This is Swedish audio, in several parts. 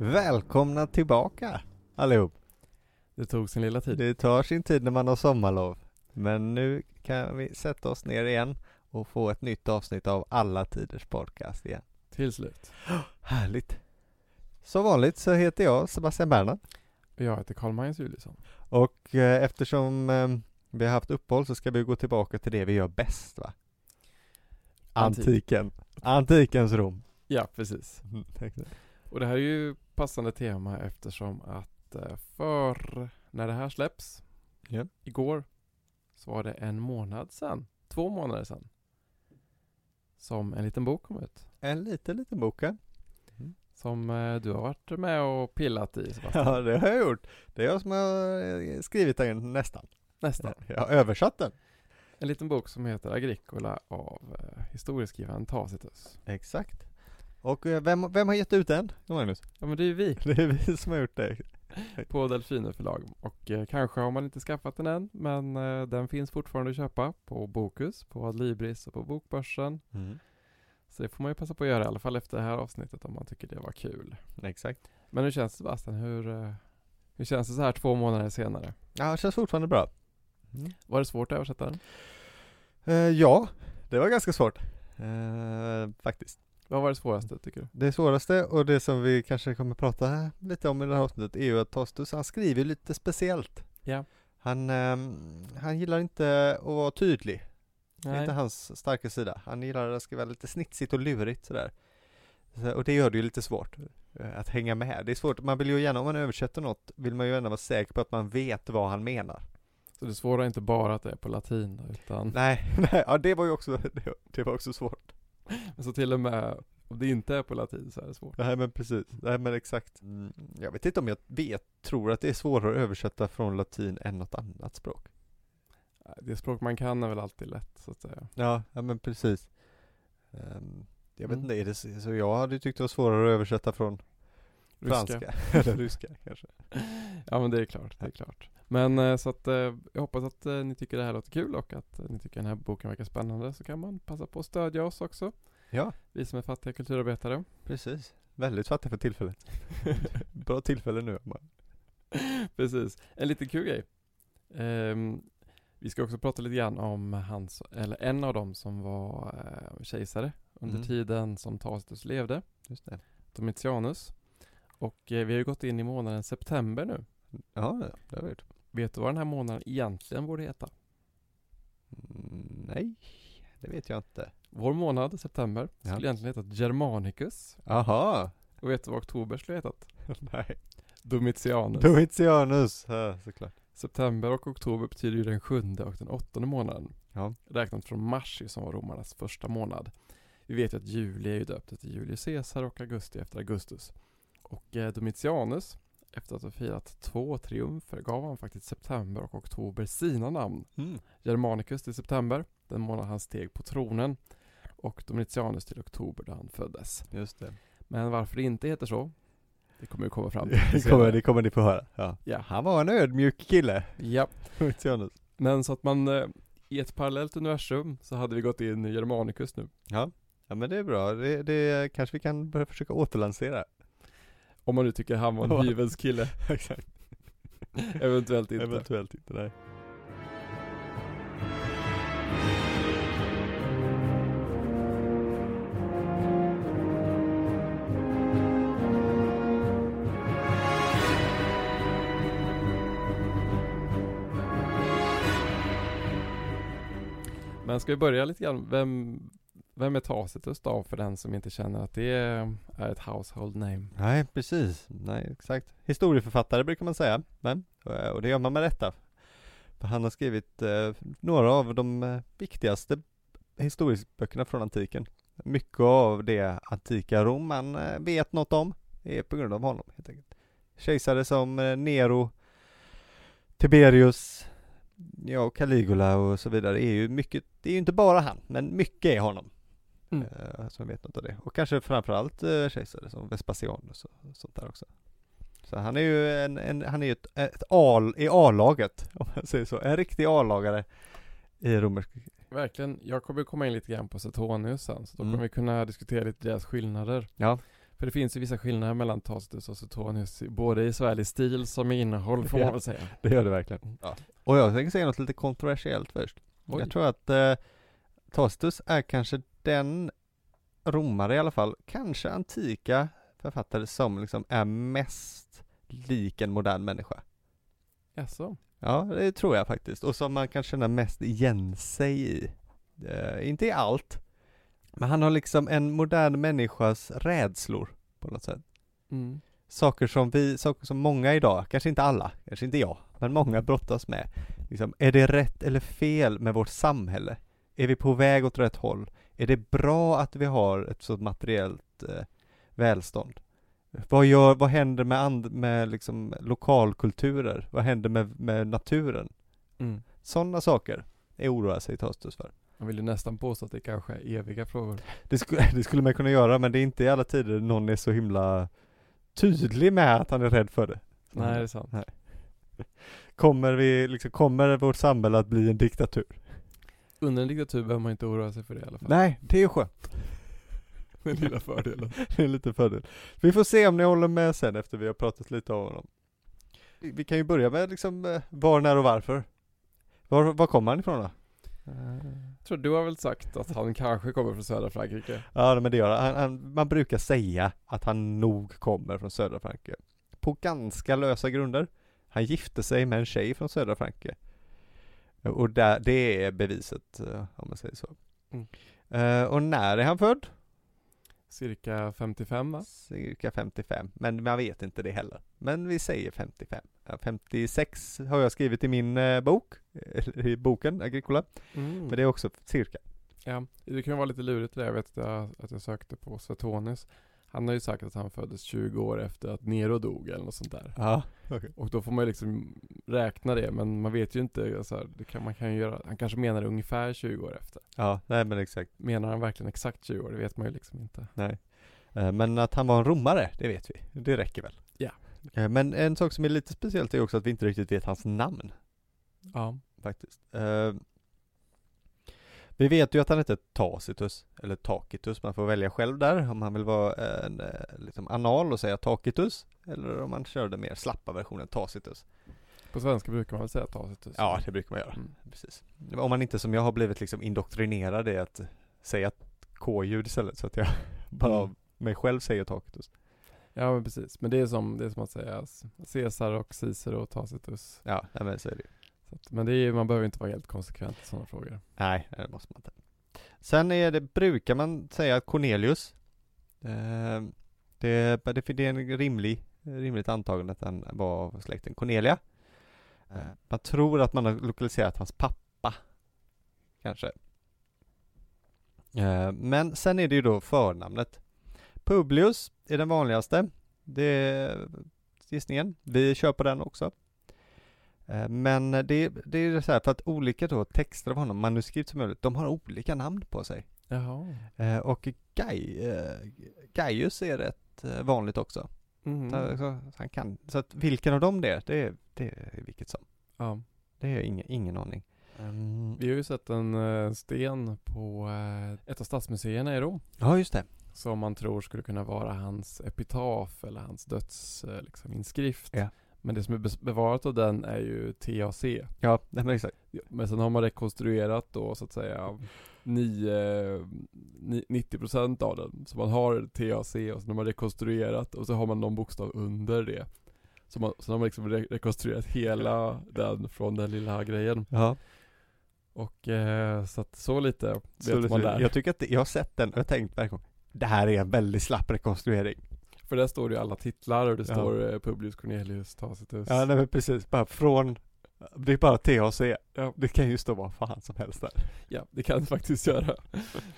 Välkomna tillbaka allihop. Det tog sin lilla tid. Det tar sin tid när man har sommarlov. Men nu kan vi sätta oss ner igen och få ett nytt avsnitt av Alla Tiders Podcast igen. Till slut. Härligt. Som vanligt så heter jag Sebastian Bernhard. Och jag heter Karl-Magnus Juliusson. Och eh, eftersom eh, vi har haft uppehåll så ska vi gå tillbaka till det vi gör bäst va? Antik. Antiken. Antikens Rom. Ja, precis. Mm. Och det här är ju passande tema eftersom att eh, för när det här släpps, Ja. igår, så var det en månad sedan, två månader sedan, som en liten bok kom ut. En liten, liten bok ja. Som eh, du har varit med och pillat i Sebastian. Ja, det har jag gjort. Det är jag som har eh, skrivit den nästan. Nästan. Jag har översatt den. En liten bok som heter Agricola av eh, historieskrivaren Tacitus. Exakt. Och eh, vem, vem har gett ut den, Magnus? Ja men det är ju vi Det är vi som har gjort det. på Delfiner förlag. Och eh, kanske har man inte skaffat den än, men eh, den finns fortfarande att köpa på Bokus, på Adlibris och på Bokbörsen. Så det får man ju passa på att göra i alla fall efter det här avsnittet om man tycker det var kul. Exakt. Men hur känns det Sebastian? Hur, eh, hur känns det så här två månader senare? Ja, det känns fortfarande bra. Var det svårt att översätta den? Eh, ja, det var ganska svårt. Eh, faktiskt. Vad var det svåraste tycker du? Det svåraste och det som vi kanske kommer prata lite om i det här avsnittet är ju att Tostus, han skriver lite speciellt. Ja. Han, ehm, han gillar inte att vara tydlig. Det är inte hans starka sida. Han gillar att skriva lite snitsigt och lurigt sådär. Så, och det gör det ju lite svårt eh, att hänga med. Det är svårt, man vill ju gärna, om man översätter något, vill man ju gärna vara säker på att man vet vad han menar. Så det svåra är inte bara att det är på latin utan Nej, nej, ja det var ju också, det, det var också svårt. så till och med om det inte är på latin så är det svårt. Nej men precis, nej men exakt. Mm, jag vet inte om jag vet, tror att det är svårare att översätta från latin än något annat språk. Det språk man kan är väl alltid lätt så att säga. Ja, ja men precis. Ehm, jag vet Mm. inte, är det så, så jag hade tyckt det var svårare att översätta från Ryska. franska, eller ryska kanske. Ja men det är klart, det är klart. Men eh, så att eh, jag hoppas att eh, ni tycker det här låter kul och att ni tycker den här boken verkar spännande så kan man passa på att stödja oss också. Ja, Vi som är fattiga kulturarbetare. precis. Väldigt fattig för tillfället. Bra tillfälle nu. Precis. En liten kul grej. Ehm, vi ska också prata lite grann om hans, eller en av dem som var eh, kejsare under Mm. tiden som Tacitus levde, Just det. Domitianus. Och eh, vi har ju gått in i månaden september nu. Ja, det- det har vi gjort. Vet du vad den här månaden egentligen borde heta? Mm, nej, det vet jag inte. Vår månad, september, Ja. skulle egentligen hetat Germanicus. Aha, Och vet du vad oktober skulle hetat? nej. Domitianus. Domitianus, ja, såklart. September och oktober betyder ju den sjunde och den åttonde månaden. Ja, Räknat från mars som var romarnas första månad. Vi vet ju att juli är ju döpt efter Julius Caesar och augusti efter Augustus. Och eh, Domitianus, efter att ha firat två triumfer, gav han faktiskt september och oktober sina namn. mm. Germanicus till september, den månad han steg på tronen. Och Domitianus till oktober då han föddes. just det. Men varför det inte heter så, det kommer vi komma fram till. Det kommer, det kommer ni få höra. Ja. Ja. Han var en ödmjuk kille, Ja, Domitianus. men så att man eh, i ett parallellt universum så hade vi gått in i Germanicus nu. Ja. ja, men det är bra. Det, det kanske vi kan börja försöka återlansera. Om man nu tycker han var en hyvens kille. Exakt. Eventuellt inte. Eventuellt inte, nej. Men ska vi börja lite grann, vem, vem är Tacitus då för den som inte känner att det är ett household name? Nej, precis. Nej, exakt. Historieförfattare brukar man säga. Men, eh, och det gör man med rätta. För han har skrivit eh, några av de eh, viktigaste historieböckerna från antiken. Mycket av det antika Rom man eh, vet något om är på grund av honom helt enkelt. Kejsare som Nero, Tiberius, ja, Caligula och så vidare är ju mycket, det är ju inte bara han, men mycket är honom. Mm. Eh, som vet något av det. Och kanske framförallt eh, kejsare som Vespasianus och sånt där också. Så han är ju en, en han är ju ett, ett A i A-laget, om man säger så. En riktig A-lagare i romersk... Verkligen, jag kommer komma in lite grann på Suetonius sen, så då Mm. kommer vi kunna diskutera lite deras skillnader. Ja. För det finns ju vissa skillnader mellan Tacitus och Suetonius, både i såväl i stil som i innehåll får man väl säga. Det gör det verkligen. Ja. Och jag tänker säga något lite kontroversiellt först. Oj. Jag tror att eh, Tacitus är kanske den romare i alla fall, kanske antika författare som liksom är mest lik en modern människa. Jaså? Ja, det tror jag faktiskt. Och som man kan känna mest igen sig i. Eh, inte i allt, men han har liksom en modern människas rädslor på något sätt. Mm. Saker som vi, saker som många idag, kanske inte alla, kanske inte jag, men många brottas med. Liksom, är det rätt eller fel med vårt samhälle? Är vi på väg åt rätt håll? Är det bra att vi har ett sådant materiellt eh, välstånd? Vad, gör, vad händer med, and, med liksom lokalkulturer? Vad händer med, med naturen? Mm. Sådana saker är oroar sig Tacitus för. Man vill ju nästan påstå att det kanske är eviga frågor. Det skulle, det skulle man kunna göra, men det är inte i alla tider någon är så himla tydlig med att han är rädd för det. Nej, det är sant. Kommer vi, liksom, kommer vårt samhälle att bli en diktatur? Under en diktatur behöver man inte oroa sig för det i alla fall. Nej, det är skönt. Den lilla fördelen. Det är en liten fördel. Vi får se om ni håller med sen efter vi har pratat lite om honom. Vi vi kan ju börja med liksom eh, var, när och varför. Var, var kommer han ifrån då? Jag tror du har väl sagt att han kanske kommer från södra Frankrike? Ja men det gör han. han. Man brukar säga att han nog kommer från södra Frankrike. På ganska lösa grunder. Han gifte sig med en tjej från södra Frankrike. Och där, det är beviset eh, om man säger så. Mm. Eh, och när är han född? Cirka 55 va? Cirka 55, men man vet inte det heller. Men vi säger 55. Ja, 56 har jag skrivit i min eh, bok, i boken Agricola, Mm. men det är också cirka. Ja, det kan ju vara lite lurigt det där. Jag vet att jag, att jag sökte på Suetonius. Han har ju sagt att han föddes 20 år efter att Nero dog eller något sånt där. Ja, Och då får man ju liksom räkna det, men man vet ju inte, alltså, det kan, man kan ju göra, han kanske menar ungefär 20 år efter. ja, nej men exakt. Menar han verkligen exakt 20 år? Det vet man ju liksom inte. Nej. Eh, Men att han var en romare, det vet vi. Det räcker väl. Ja. Eh, Men en sak som är lite speciellt är också att vi inte riktigt vet hans namn, Ja. faktiskt. Vi vet ju att han heter Tacitus, eller Tacitus, man får välja själv där om han vill vara en eh, liksom anal och säga Tacitus, eller om man kör den mer slappa versionen Tacitus. På svenska brukar man väl säga Tacitus? Ja, det brukar man göra. Mm. Precis. Om man inte som jag har blivit liksom indoktrinerad i att säga K-ljud istället, så att jag bara av Mm. mig själv säger Tacitus. Ja men precis, men det är som, det är som att säga Caesar och Cicero och Tacitus. Ja, men så är det ju. Så att, men det är, man behöver inte vara helt konsekvent i sådana frågor. Nej, det måste man inte. Sen är det, brukar man säga Cornelius, eh, det, det, det är en rimlig, rimligt antagande att han var av släkten Cornelia. Eh, man tror att man har lokaliserat hans pappa, kanske. Eh, men sen är det ju då förnamnet. Publius är den vanligaste. Det är gissningen. Vi kör på den också. Eh, Men det, det är så här för att olika då texter av honom, manuskript som möjligt, de har olika namn på sig. Jaha. Eh, Och Gai, eh, Gaius är rätt vanligt också. Mm. Så, så, han kan, så att vilken av dem det är, det är, det är vilket som. Ja. Det jag ingen, ingen aning. Mm. Vi har ju sett en sten på ett av stadsmuseerna i Rom. Ja, just det. Som man tror skulle kunna vara hans epitaf eller hans döds eh, liksom, inskrift. Ja. Men det som är bevarat av den är ju TAC. Ja, men exakt. Men sen har man rekonstruerat då så att säga nio- ni- 90% av den. Så man har TAC och sen har man rekonstruerat och så har man någon bokstav under det. Så man, sen har man liksom re- rekonstruerat hela den från den lilla grejen. Ja, Och så så att så lite vet så man där. jag tycker att det, jag har sett den och jag har tänkt verkligen, det här är en väldigt slapp rekonstruering. För där står det ju alla titlar och det Ja. står eh, Publius Cornelius Tacitus. Ja, nej men precis, bara från, det är bara THC. Ja. Det kan ju stå vad fan som helst där. Ja, det kan det faktiskt göra.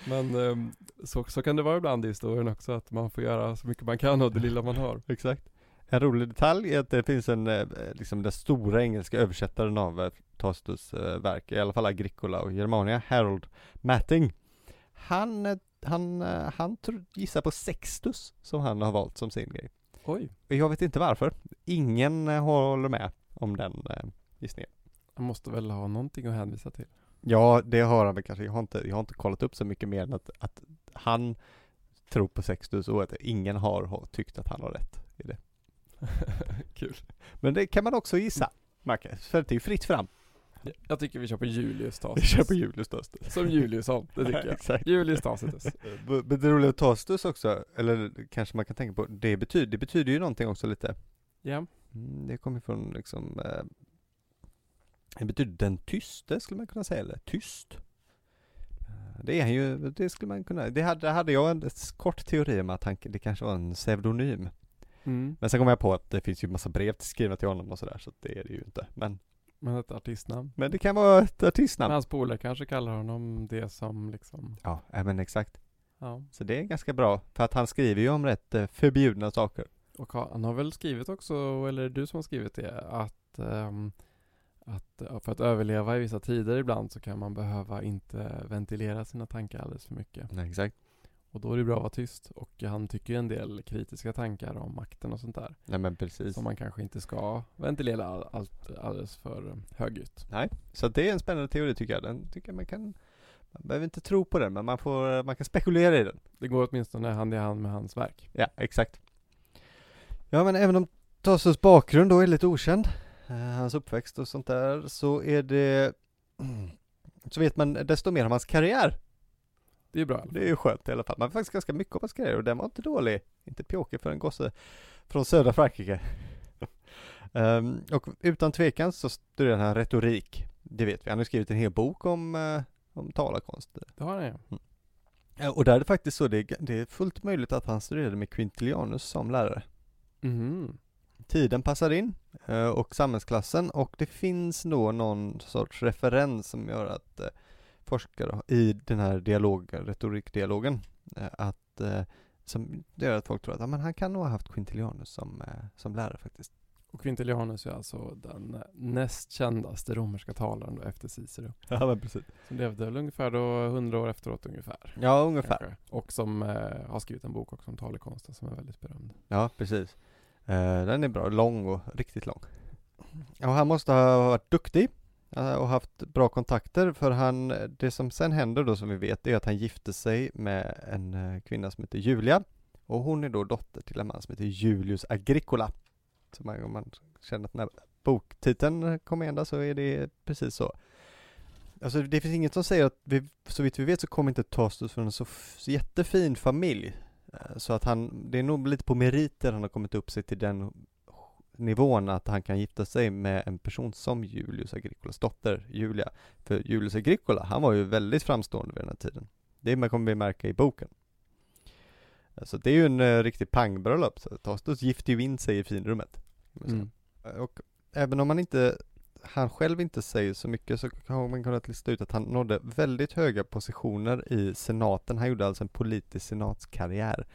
Men ehm, så, så kan det vara ibland i historien också, att man får göra så mycket man kan av det lilla man har. Exakt. En rolig detalj är att det finns en, eh, liksom den stora engelska översättaren av eh, Tacitus eh, verk, i alla fall Agricola och Germania, Harold Matting. Han, han, eh, han gissar på Sextus som han har valt som sin grej. Oj, Jag vet inte varför. Ingen eh, håller med om den eh, gissningen. han måste väl ha någonting att hänvisa till. Ja, det har han väl kanske. Jag har inte, jag har inte kollat upp så mycket mer än att, att han tror på Sextus och att ingen har, har tyckt att han har rätt i det. Kul. Men det kan man också gissa, Marcus, för det är ju fritt fram. Jag tycker vi kör på Julius Vi Tacitus. kör på Julius Tacitus. Som Juliusson, det tycker jag. Exakt. Julius Tacitus. Men det roliga Tacitus också, eller kanske man kan tänka på, det betyder, det betyder ju någonting också lite. Ja. Mm, det kommer från liksom, eh, det betyder den tyste skulle man kunna säga, eller tyst. Eh, Det är han ju, det skulle man kunna, det hade, hade jag en kort teori om att han, det kanske var en pseudonym. Mm. Men sen kom jag på att det finns ju massa brev skrivna till honom och sådär, så det är det ju inte. Men, Men ett artistnamn. men det kan vara ett Men artistnamn. hans polare kanske kallar honom det som liksom, Ja, ja, men exakt. ja. Så det är ganska bra, för att han skriver ju om rätt eh, förbjudna saker. Och ha- han har väl skrivit också, eller är det du som har skrivit det, att, ehm, att för att överleva i vissa tider ibland så kan man behöva inte ventilera sina tankar alldeles för mycket. Nej, exakt. Och då är det bra att vara tyst. Och han tycker ju en del kritiska tankar om makten och sånt där. Nej men precis. Som man kanske inte ska ventilera all, allt alldeles för högljutt. Nej, så det är en spännande teori tycker jag. Den tycker jag man kan, man behöver inte tro på den, men man får, man kan spekulera i den. Det går åtminstone hand i hand med hans verk. Ja, exakt. Ja, men även om Tassos bakgrund då är lite okänd, eh, hans uppväxt och sånt där, så är det, så vet man desto mer om hans karriär. Det är bra. Det är ju skönt i alla fall. Man vet faktiskt ganska mycket hans karriär och den var inte dålig. Inte pjåkig för en gosse från södra Frankrike. Ehm, och utan tvekan så studerade han retorik. Det vet vi. Han har skrivit en hel bok om, eh, om talarkonst. Det har han ju. Ja, och där är det faktiskt så, det är, det är fullt möjligt att han studerade med Quintilianus som lärare. Mhm. Tiden passar in eh, och samhällsklassen och det finns då någon sorts referens som gör att eh, forskare i den här dialogen, retorikdialogen, eh, att eh, som gör att folk tror att men han kan nog ha haft Quintilianus som, eh, som lärare faktiskt. Och Quintilianus är alltså den näst kändaste romerska talaren då efter Cicero. Ja men precis. Som levde väl ungefär då 100 år efteråt ungefär. Ja ungefär. Kanske. Och som eh, har skrivit en bok också om talekonsten som är väldigt berömd. Ja precis. Eh, den är bra, lång och riktigt lång. Och han måste ha varit duktig och haft bra kontakter för han, det som sen händer då som vi vet är att han gifte sig med en eh, kvinna som heter Julia och hon är då dotter till en man som heter Julius Agricola. Så man, om man känner att den här boktiteln kommer ända så är det precis så. Alltså det finns inget som säger att vi, så vitt vi vet så kommer inte Tastus från en så, så jättefin familj. Eh, så att han, det är nog lite på meriter han har kommit upp sig till den nivån att han kan gifta sig med en person som Julius Agricolas dotter Julia. För Julius Agricola, han var ju väldigt framstående vid den här tiden. Det man kommer vi märka i boken. Så det är ju en uh, riktig pangbröllop. Så Tastus gifter ju in sig i finrummet. Mm. Och även om man inte, han själv inte säger så mycket så har man kunnat lista ut att han nådde väldigt höga positioner i senaten. Han gjorde alltså en politisk senatskarriär.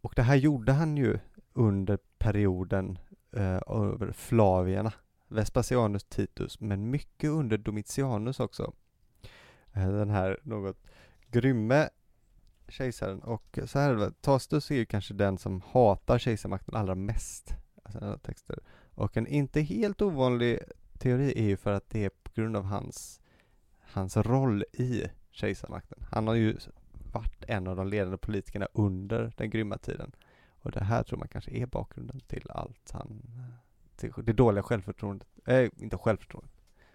Och det här gjorde han ju under perioden Eh, över Flavierna, Vespasianus Titus, men mycket under Domitianus också. Eh, den här något grymme kejsaren och så här är det, Tastus är ju kanske den som hatar kejsarmakten allra mest. Alltså, texter. Och en inte helt ovanlig teori är ju för att det är på grund av hans, hans roll i kejsarmakten. Han har ju varit en av de ledande politikerna under den grymma tiden. Och det här tror man kanske är bakgrunden till allt han, till det dåliga självförtroendet, äh, inte självförtroendet,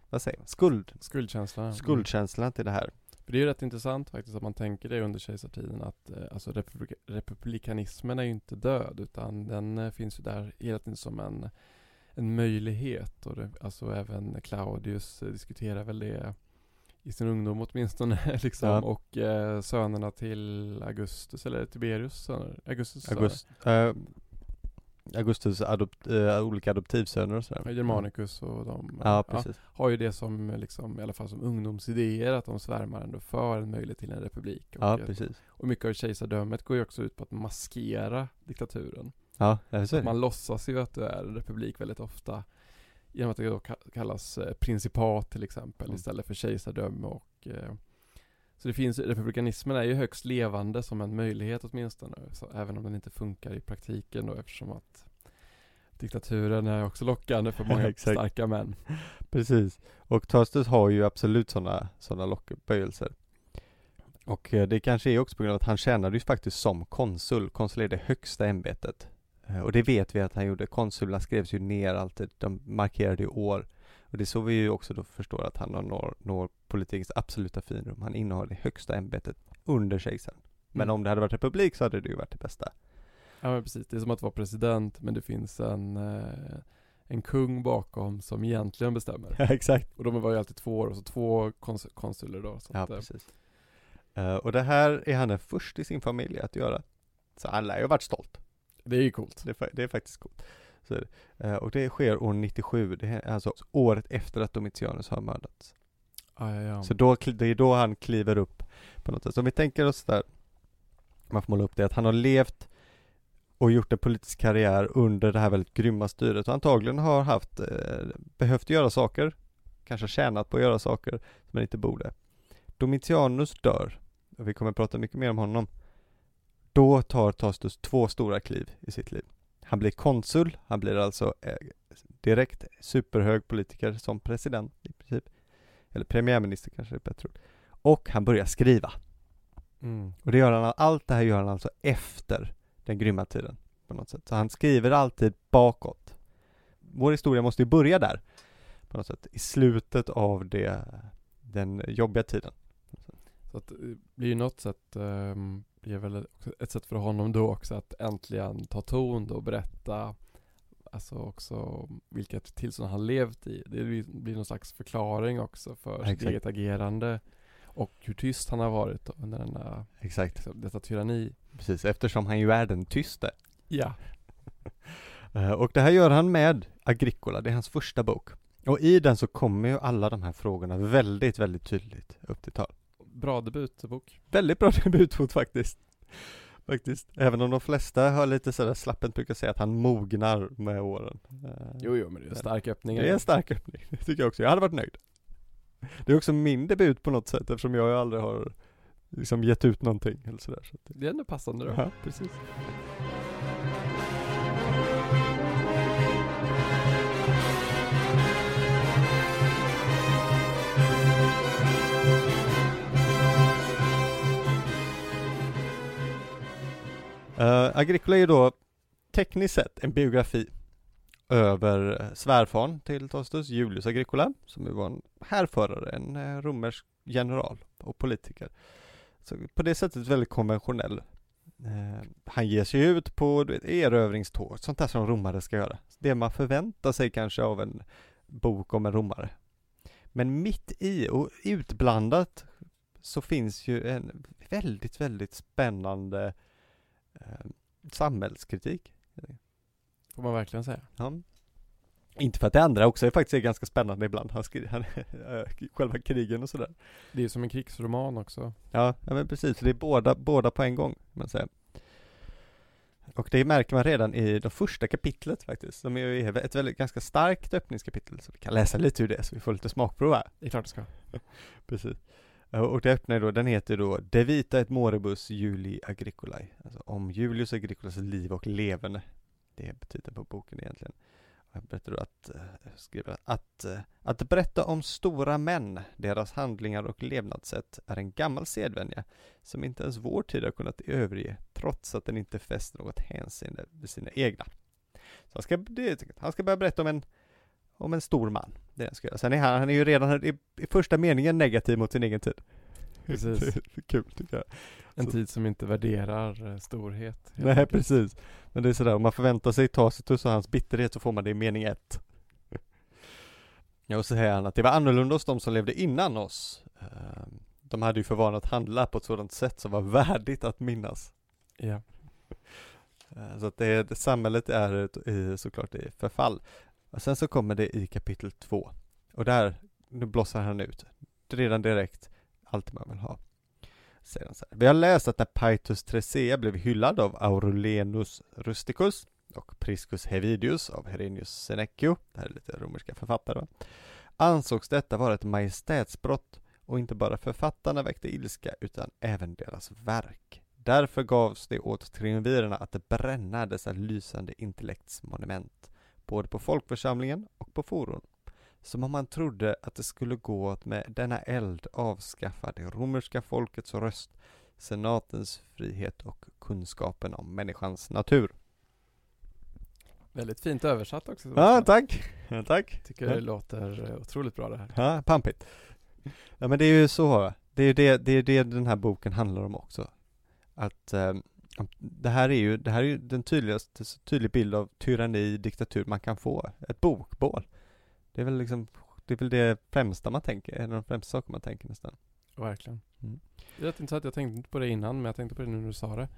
vad säger man? Skuld, Skuldkänslan. Mm. skuldkänslan till det här. För det är ju rätt intressant faktiskt att man tänker det under kejsartiden att eh, alltså republik- republikanismen är ju inte död utan den eh, finns ju där hela tiden som en, en möjlighet och det, alltså även Claudius eh, diskuterar väl det i sin ungdom åtminstone liksom Ja. och eh, sönerna till Augustus eller Tiberius söner, Augustus söner. August, äh, Augustus adopt, äh, olika adoptivsöner och Ja, sådär. Germanicus och de Ja, precis. har ju det som liksom, i alla fall som ungdomsidéer att de svärmar ändå för en möjlighet till en republik. Och, Ja, eh, precis. och mycket av kejsardömet går ju också ut på att maskera diktaturen. Ja, ja, är det. Man låtsas ju att du är en republik väldigt ofta genom att det då ka- kallas eh, principat till exempel Mm. istället för kejsardöme och eh, så det finns, republikanismen är ju högst levande som en möjlighet åtminstone, så även om den inte funkar i praktiken då eftersom att diktaturen är också lockande för många starka män. Precis. Och Tastus har ju absolut sådana såna lockböjelser. Och eh, det kanske är också på grund av att han tjänade ju faktiskt som konsul. Konsul är det högsta ämbetet. Eh, Och det vet vi att han gjorde. Konsulerna skrevs ju ner alltid. De markerade ju år. Och det är så vi ju också då förstår att han har når, når politikens absoluta finrum. Han innehar det högsta ämbetet under kejsaren. Men Mm. om det hade varit republik så hade det ju varit det bästa. Ja men precis, det är som att vara president men det finns en, eh, en kung bakom som egentligen bestämmer. Ja, exakt. Och de var ju alltid två år, och så två kons- konsuler då. Ja, att, eh, precis. Eh, och det här är han den först i sin familj att göra. Så han lär ju varit stolt. Det är ju coolt. Det är, det är faktiskt coolt. Så. Eh, och det sker år 97, det är alltså året efter att Domitianus har mördats. Ja, ja, ja. Så då, det är då han kliver upp på något sätt. Så om vi tänker oss där, man får måla upp det, att han har levt och gjort en politisk karriär under det här väldigt grymma styret och antagligen har haft, eh, behövt göra saker, kanske tjänat på att göra saker som han inte borde. Domitianus dör, och vi kommer att prata mycket mer om honom. Då tar Tacitus två stora kliv i sitt liv. Han blir konsul, han blir alltså eh, direkt superhög politiker som president i princip. Eller premiärminister kanske är bättre ord. Och han börjar skriva. Mm. Och det gör han, allt det här gör han alltså efter den grymma tiden. På något sätt. Så han skriver alltid bakåt. Vår historia måste ju börja där. På något sätt. I slutet av det, den jobbiga tiden. Så att det blir ju något sätt, um, blir väl ett sätt för honom då också att äntligen ta ton och berätta Alltså också vilket tillstånd han levt i. Det blir- någon slags förklaring också för sitt Exakt. eget agerande och hur tyst han har varit under denna, Exakt. liksom, detta tyranni. Precis, eftersom han ju är den tyste. Ja. Eh, Och det här gör han med Agricola, det är hans första bok. Och i den så kommer ju alla de här frågorna väldigt, väldigt tydligt upp till tal. Bra debutbok. Väldigt bra debutfot faktiskt. Faktiskt. Även om de flesta har lite sådär slappent brukar säga att han mognar med åren. Eh, Jo, jo, men det är en stark öppning. Det är en stark öppning, det tycker jag också. Jag hade varit nöjd. Det är också min debut på något sätt eftersom jag ju aldrig har liksom gett ut någonting eller sådär. Så Det är ändå passande då. ja, precis. Uh, Agricola är ju då tekniskt sett en biografi över eh, svärfaren till Tacitus, Julius Agricola, som ju var en härförare, en eh, romersk general och politiker. Så på det sättet väldigt konventionell. Eh, han ger sig ut på du vet, erövringståg, sånt där som romare ska göra. Det man förväntar sig kanske av en bok om en romare. Men mitt i och utblandat så finns ju en väldigt, väldigt spännande eh, samhällskritik. Får man verkligen säga. Ja. Inte för att det andra också är faktiskt är ganska spännande ibland, han skriver, han, själva krigen och sådär. Det är som en krigsroman också. Ja, ja men precis, det är båda, båda på en gång, man säga. Och det märker man redan i det första kapitlet faktiskt, som är ett väldigt ganska starkt öppningskapitel, så vi kan läsa lite ur det så vi får lite smakprov här. Det är klart det ska. Precis. Eh, och det öppnar då, den heter då De vita et moribus Juli Agricolae, alltså om Julius Agricolas liv och leverne. Det är titeln på boken egentligen. Och jag berättar då att, eh, skriver att, eh, att berätta om stora män, deras handlingar och levnadssätt är en gammal sedvänja som inte ens vår tid har kunnat överge, trots att den inte fäster något hänseende vid sina egna. Så han ska, det, han ska börja berätta om en, om en stor man, det är det han ska göra. Sen är han, han är ju redan i, i första meningen negativ mot sin egen tid. Precis. Kul tycker jag. En Så- tid som inte värderar eh, storhet. Nej enkelt. precis. Men det är sådär, om man förväntar sig Tacitus och hans bitterhet så får man det i mening ett. Ja, och så säger han att det var annorlunda hos de som levde innan oss. Ehm, De hade ju för vana att handla på ett sådant sätt som var värdigt att minnas. Ja. Eh, Så att det, samhället är såklart i förfall. Och sen så kommer det i kapitel två. Och där, nu blossar han ut. Redan direkt, allt man vill ha. Säger han så här. Vi har läst att när Paetus Tresea blev hyllad av Aurulenus Rusticus och Priscus Hevidius av Herennius Senecio, det här är lite romerska författare va? ansågs detta vara ett majestätsbrott och inte bara författarna väckte ilska utan även deras verk. Därför gavs det åt triumvirerna att bränna dessa lysande intellektsmonument, både på folkförsamlingen och på forum. som om man trodde att det skulle gå att med denna eld avskaffa det romerska folkets röst, senatens frihet och kunskapen om människans natur. Väldigt fint översatt också. Ja, tack! Ja, tack! Tycker det låter eh, otroligt bra det här. Ja, pampigt. Ja men det är ju så, det är ju det, det, är det den här boken handlar om också. Att eh, det här är ju, det här är ju den tydligaste, tydlig bild av tyranni, diktatur man kan få. Ett bokbål. Det är väl liksom, det är väl det främsta man tänker, en av de främsta saker man tänker nästan. Verkligen. Mm. Det är intressant, jag tänkte inte på det innan, men jag tänkte på det nu när du sa det.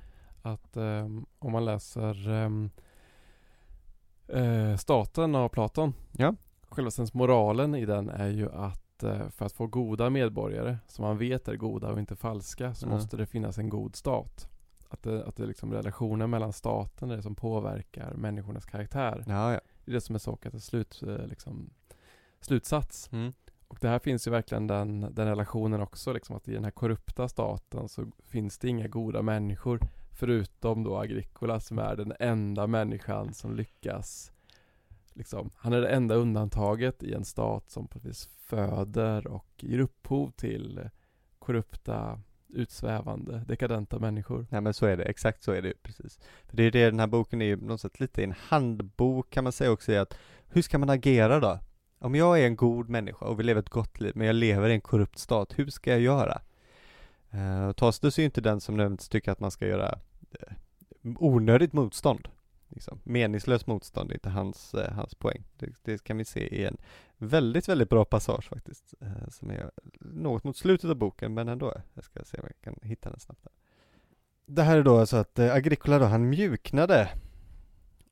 Att um, om man läser um, uh, Staten av Platon. Ja. Själva moralen i den är ju att uh, för att få goda medborgare, som man vet är goda och inte falska, så mm. måste det finnas en god stat. Att det, att det är liksom relationen mellan staten är det som påverkar människornas karaktär. Ja, ja. Det är det som är Sokratets slut, uh, liksom, slutsats. Mm. Och det här finns ju verkligen den, den relationen också, liksom att i den här korrupta staten så finns det inga goda människor förutom då Agricola som är den enda människan som lyckas liksom, han är det enda undantaget i en stat som på föder och ger upphov till korrupta, utsvävande, dekadenta människor. Ja men så är det, exakt så är det precis. För det är det, den här boken är ju på något sätt lite en handbok kan man säga också i att hur ska man agera då? Om jag är en god människa och vill leva ett gott liv, men jag lever i en korrupt stat, hur ska jag göra? Eh, uh, Tastus är ju inte den som nödvändigtvis tycker att man ska göra uh, onödigt motstånd. Liksom. Meningslöst motstånd är inte hans, uh, hans poäng. Det, det, kan vi se i en väldigt, väldigt bra passage faktiskt, eh, som är något mot slutet av boken, men ändå. Jag ska se om jag kan hitta den snabbt. Här. Det här är då alltså att eh, Agricola då, han mjuknade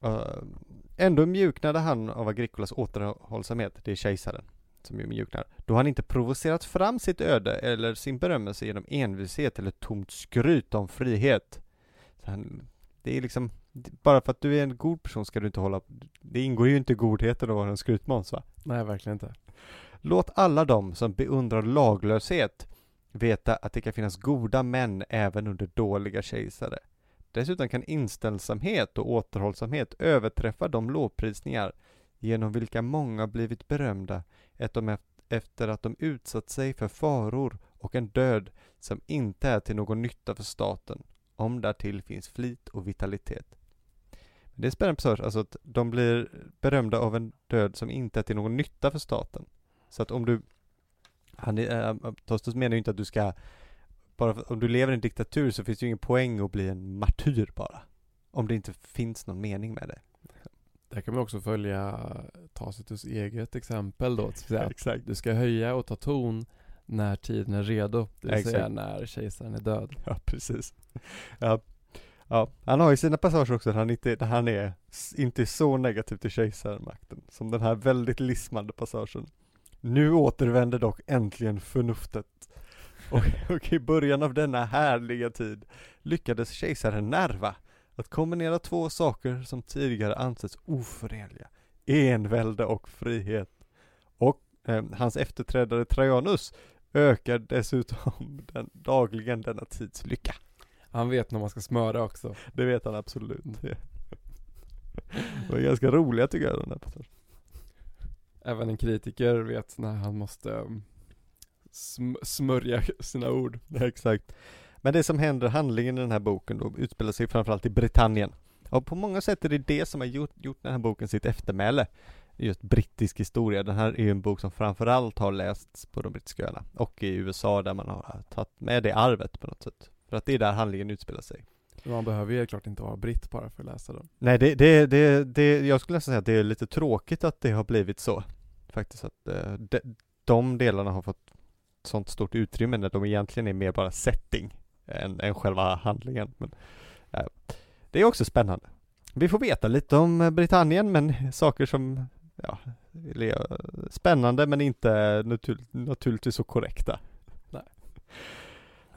eh, Ändå mjuknade han av Agricolas återhållsamhet, det är kejsaren som ju mjuknar, då han inte provocerat fram sitt öde eller sin berömmelse genom envishet eller tomt skryt om frihet. Så han, det är liksom, bara för att du är en god person ska du inte hålla, det ingår ju inte i godheten att vara en skrytmåns va? Nej, verkligen inte. Låt alla de som beundrar laglöshet veta att det kan finnas goda män även under dåliga kejsare. Dessutom kan inställsamhet och återhållsamhet överträffa de lovprisningar genom vilka många blivit berömda efter att de utsatt sig för faror och en död som inte är till någon nytta för staten, om därtill finns flit och vitalitet. Det är spännande passage, alltså att de blir berömda av en död som inte är till någon nytta för staten. Så att om du, han, äh, Tostus menar ju inte att du ska bara för, om du lever i en diktatur så finns det ju ingen poäng att bli en martyr bara. Om det inte finns någon mening med det. Där kan man också följa Tacitus eget exempel då. Exakt. Du ska höja och ta ton när tiden är redo. Det vill exakt. säga när kejsaren är död. Ja, precis. Ja. Ja, han har ju sina passager också där han inte, där han är inte så negativ till kejsarmakten. Som den här väldigt lismande passagen. Nu återvänder dock äntligen förnuftet och, och i början av denna härliga tid lyckades kejsaren Nerva att kombinera två saker som tidigare ansetts oförenliga, envälde och frihet. Och eh, hans efterträdare Trajanus ökar dessutom den, dagligen denna tids lycka. Han vet när man ska smöra också. Det vet han absolut. Mm. Det var ganska roliga tycker jag den här passagen. Även en kritiker vet när han måste um, sm smörja sina ord. Ja, exakt. Men det som händer, handlingen i den här boken då, utspelar sig framförallt i Britannien. Och på många sätt är det det som har gjort, gjort den här boken sitt eftermäle. Just brittisk historia. Den här är ju en bok som framförallt har lästs på de brittiska öarna och i USA där man har tagit med det arvet på något sätt. För att det är där handlingen utspelar sig. Man behöver ju klart inte vara britt bara för att läsa den. Nej, det, det, det, det, jag skulle nästan säga att det är lite tråkigt att det har blivit så. Faktiskt att eh, de, de delarna har fått sånt stort utrymme när de egentligen är mer bara setting än, än själva handlingen. Men, ja, det är också spännande. Vi får veta lite om Britannien, men saker som ja, spännande men inte natur, naturligtvis så korrekta. Nej.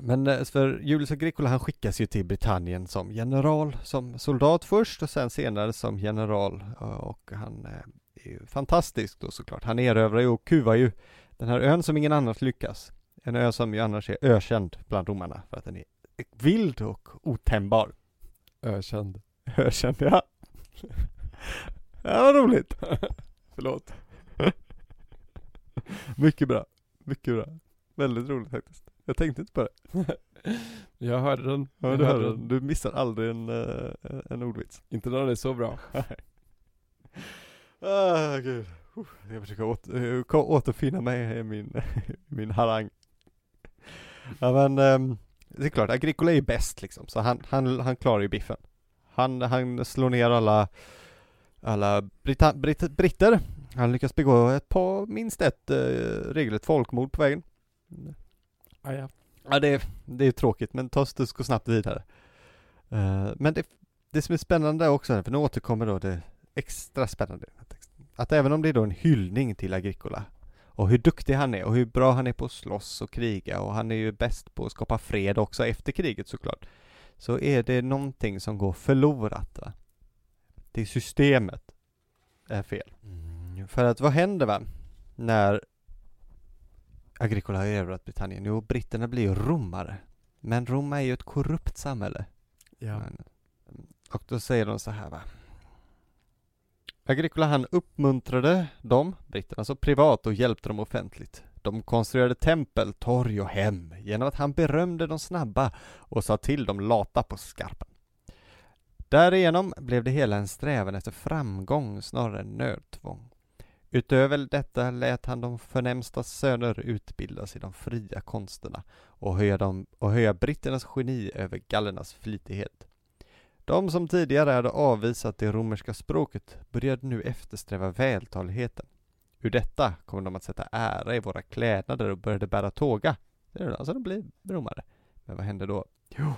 Men eh, för Julius Agricola han skickas ju till Britannien som general, som soldat först och sen senare som general och han eh, är ju fantastisk då såklart. Han erövrar ju och kuvar ju den här ön som ingen annars lyckas. En ö som ju annars är ökänd bland romarna för att den är vild och otämjbar. Ökänd. Ökänd, ja. ja, vad roligt. Förlåt. Mycket bra, mycket bra. Väldigt roligt faktiskt. Jag tänkte inte på det. Jag hörde den. Ja, du, hörde den. du missar aldrig en, eh, en ordvits. Inte när det är så bra. Ah, gud. Jag försöker åter, eh, återfinna mig i min, min harang. Ja men, ehm, det är klart, Agricola är ju bäst liksom, så han, han, han klarar ju biffen. Han, han slår ner alla, alla brita, britt, britter. Han lyckas begå ett par, minst ett eh, regelrätt folkmord på vägen. Ah, ja. Ja det, är- det är tråkigt men ta oss gå snabbt vidare. Eh, men det, det som är spännande också, för nu återkommer då det extra spännande. Att även om det är då en hyllning till Agricola och hur duktig han är och hur bra han är på att slåss och kriga och han är ju bäst på att skapa fred också efter kriget såklart. Så är det någonting som går förlorat va? Det är systemet är fel. För att vad händer va? När Agricola har erövrat Britannien? Jo, britterna blir ju romare. Men Rom är ju ett korrupt samhälle. ja. Men- Och då säger de så här va. Agricola han uppmuntrade dem, britterna, så privat och hjälpte dem offentligt. De konstruerade tempel, torg och hem genom att han berömde de snabba och sa till de lata på skarpen. Därigenom blev det hela en strävan efter framgång snarare än nödtvång. Utöver detta lät han de förnämsta söner utbildas i de fria konsterna och höja, dem, och höja britternas geni över gallernas flitighet. De som tidigare hade avvisat det romerska språket började nu eftersträva vältaligheten. Ur detta kom de att sätta ära i våra klädnader och började bära tåga. Det är alltså de blir romare. Men vad hände då? Jo,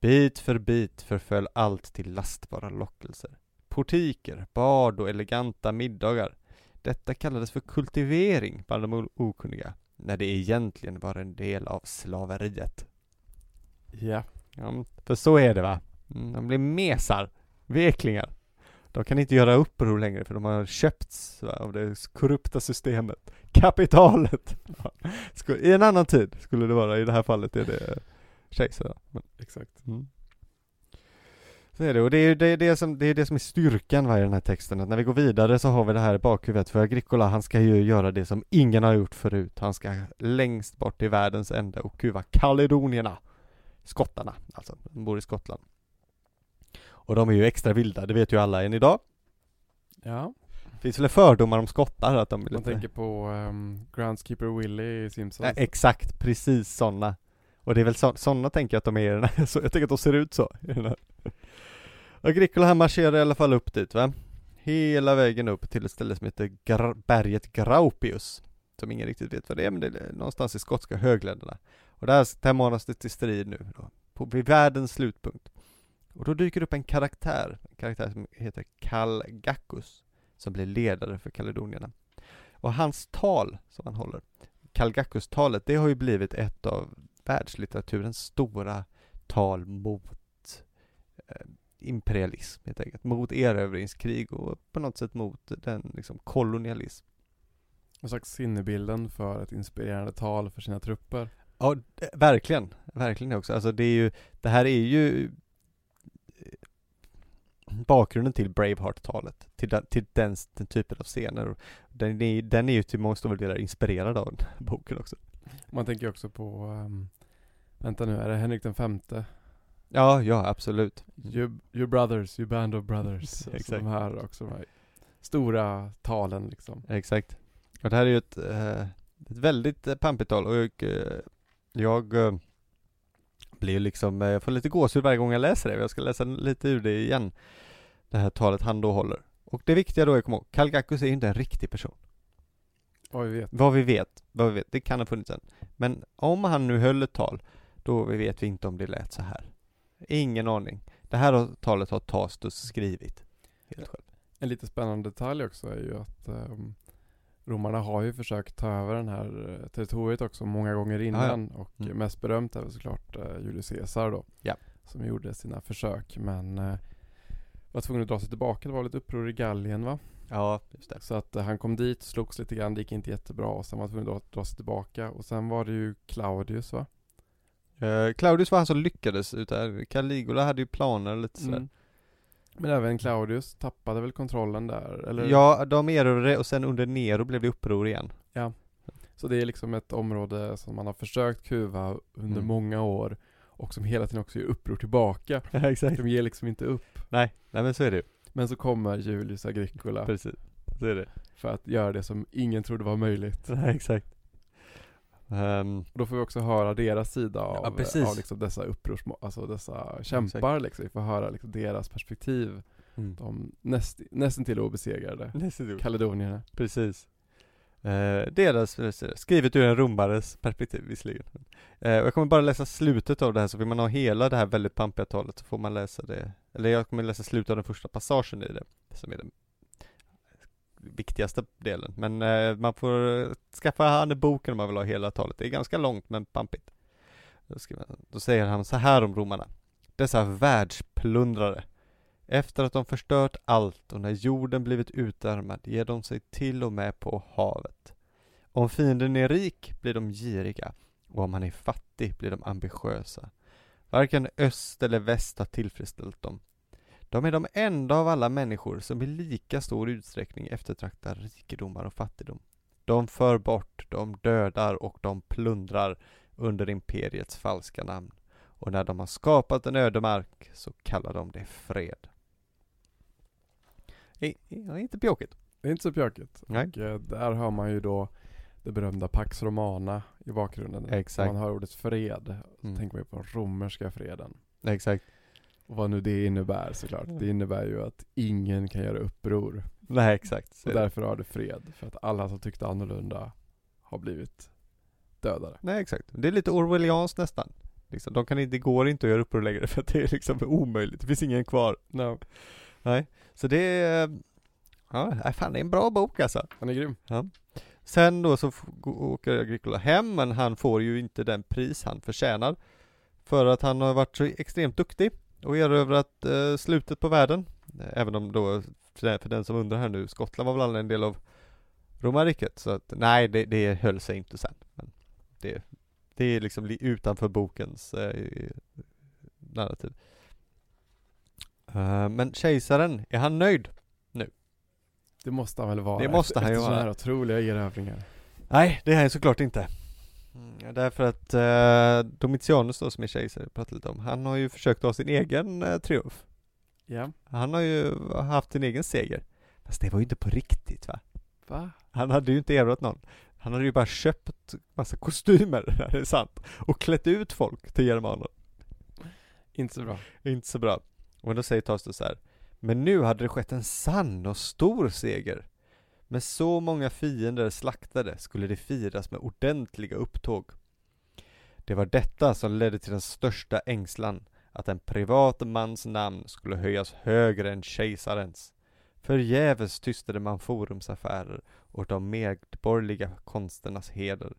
bit för bit förföll allt till lastbara lockelser. Portiker, bad och eleganta middagar. Detta kallades för kultivering bland de okunniga, när det egentligen var en del av slaveriet. Ja. Ja, för så är det va? Mm, De blir mesar, veklingar. De kan inte göra uppror längre för de har köpts av det korrupta systemet. Kapitalet! I en annan tid skulle det vara, i det här fallet är det kejsaren. Exakt. mm. Så är det, och det är ju det, det, som, det är det som är styrkan va, i den här texten, att när vi går vidare så har vi det här i bakhuvudet, för Agricola han ska ju göra det som ingen har gjort förut. Han ska längst bort i världens ände och kuva kaledonierna skottarna, alltså, de bor i Skottland. Och de är ju extra vilda, det vet ju alla än idag. Ja. Finns väl fördomar om skottar att de Man lite... tänker på um, Groundskeeper Willie i Simpsons. Ja, exakt, precis sådana. Och det är väl så, sådana tänker jag att de är i den här, så jag tänker att de ser ut så i den här. Agricola han marscherar i alla fall upp dit va. Hela vägen upp till ett ställe som heter Gra- berget Graupius. Som ingen riktigt vet vad det är, men det är någonstans i skotska högländerna. Och där, där manas det till strid nu då, på, vid världens slutpunkt. Och då dyker upp en karaktär, en karaktär som heter Kalgacus, som blir ledare för kaledonierna. Och hans tal som han håller, Kalgacus-talet, det har ju blivit ett av världslitteraturens stora tal mot eh, imperialism helt enkelt, mot erövringskrig och på något sätt mot den liksom kolonialism. En slags sinnebilden för ett inspirerande tal för sina trupper. Ja, verkligen, verkligen också. Alltså det är ju, det här är ju eh, bakgrunden till Braveheart-talet, till, den, till den, den typen av scener. Den är, den är ju till många stora delar inspirerad av den boken också. Man tänker också på, um, vänta nu, är det Henrik den femte? Ja, ja absolut. You, you brothers, you band of brothers. Alltså Exakt. de här också, de här stora talen liksom. Exakt. Och det här är ju ett, eh, ett väldigt eh, pampigt tal och eh, jag eh, blir liksom, eh, jag får lite gåshud varje gång jag läser det. Jag ska läsa lite ur det igen. Det här talet han då håller. Och det viktiga då är att komma ihåg, Kalgacus är ju inte en riktig person. Vad vi vet. Vad vi vet, vad vi vet, det kan ha funnits en. Men om han nu höll ett tal, då vet vi inte om det lät så här. Ingen aning. Det här talet har Tastus skrivit. Helt själv. En lite spännande detalj också är ju att um, romarna har ju försökt ta över den här eh, territoriet också många gånger innan och Mm. mest berömt är väl såklart uh, Julius Caesar då. Ja. Som gjorde sina försök men uh, var tvungen att dra sig tillbaka. Det var lite uppror i Gallien va? Ja, just det. Så att eh, han kom dit, slogs lite grann, det gick inte jättebra och sen var han tvungen att dra, dra sig tillbaka och sen var det ju Claudius va? Eh, Claudius var han som lyckades, utan Caligula hade ju planer lite sådär. Mm. Men även Claudius tappade väl kontrollen där eller? Ja, de erövrade och sen under Nero blev det uppror igen. Ja. Så det är liksom ett område som man har försökt kuva under Mm. många år och som hela tiden också gör uppror tillbaka. Ja, exakt. De ger liksom inte upp. Nej, nej men så är det ju. Men så kommer Julius Agricola Precis. Så är det. för att göra det som ingen trodde var möjligt. Nej, exakt. Och då får vi också höra deras sida av, Ja, av liksom dessa upprors, alltså dessa kämpar liksom. Vi får höra liksom deras perspektiv. mm. De näst, nästan till obesegrade kaledonierna. Precis. Eh, deras, skrivet ur en romares perspektiv visserligen. Eh, jag kommer bara läsa slutet av det här, så vill man ha hela det här väldigt pampiga talet så får man läsa det. Eller jag kommer läsa slutet av den första passagen i det, som är den viktigaste delen. Men eh, man får skaffa han i boken om man vill ha hela talet. Det är ganska långt men pampigt. Då, skriver då säger han så här om romarna. Dessa världsplundrare. Efter att de förstört allt och när jorden blivit utarmad ger de sig till och med på havet. Om fienden är rik blir de giriga och om han är fattig blir de ambitiösa. Varken öst eller väst har tillfredsställt dem. De är de enda av alla människor som i lika stor utsträckning eftertraktar rikedomar och fattigdom. De för bort, de dödar och de plundrar under imperiets falska namn. Och när de har skapat en ödemark så kallar de det fred. I, i, inte pjåkigt. Det är inte så pjörkigt. Nej. Och eh, där hör man ju då det berömda Pax Romana i bakgrunden. Exakt. När man hör ordet fred, så Mm. tänker man ju på den romerska freden. Exakt. Och vad nu det innebär såklart. Det innebär ju att ingen kan göra uppror. Nej, exakt. Så Och därför har det fred. För att alla som tyckte annorlunda har blivit dödade. Nej, exakt. Det är lite Orwellianskt nästan. Liksom, de kan inte, det går inte att göra uppror längre för att det är liksom omöjligt. Det finns ingen kvar. No. Nej. Så det är, ja, fan det är en bra bok alltså. Han är grym. Sen då så åker Agricola hem, men han får ju inte den pris han förtjänar. För att han har varit så extremt duktig och erövrat eh, slutet på världen. Eh, Även om då, för den, som undrar här nu, Skottland var väl aldrig en del av romarriket. Så att, nej, det, det höll sig inte sen. Men det, det är liksom li- utanför bokens eh, narrativ. Eh, men kejsaren, är han nöjd? Det måste han väl vara. Det måste han ju efter sådana vara. här otroliga erövringar. Nej, det är han såklart inte. Mm, därför att eh, Domitianus då som är kejsare, pratade lite om, han har ju försökt ha sin egen eh, triumf. Ja. Han har ju haft sin egen seger. Fast det var ju inte på riktigt va? Va? Han hade ju inte erövrat någon. Han hade ju bara köpt massa kostymer, det är sant. Och klätt ut folk till germaner. Inte så bra. Inte så bra. Och då säger Tacitus så här. Men nu hade det skett en sann och stor seger. Med så många fiender slaktade skulle det firas med ordentliga upptåg. Det var detta som ledde till den största ängslan, att en privat mans namn skulle höjas högre än kejsarens. Förgäves tystade man forums affärer och de medborgerliga konsternas heder.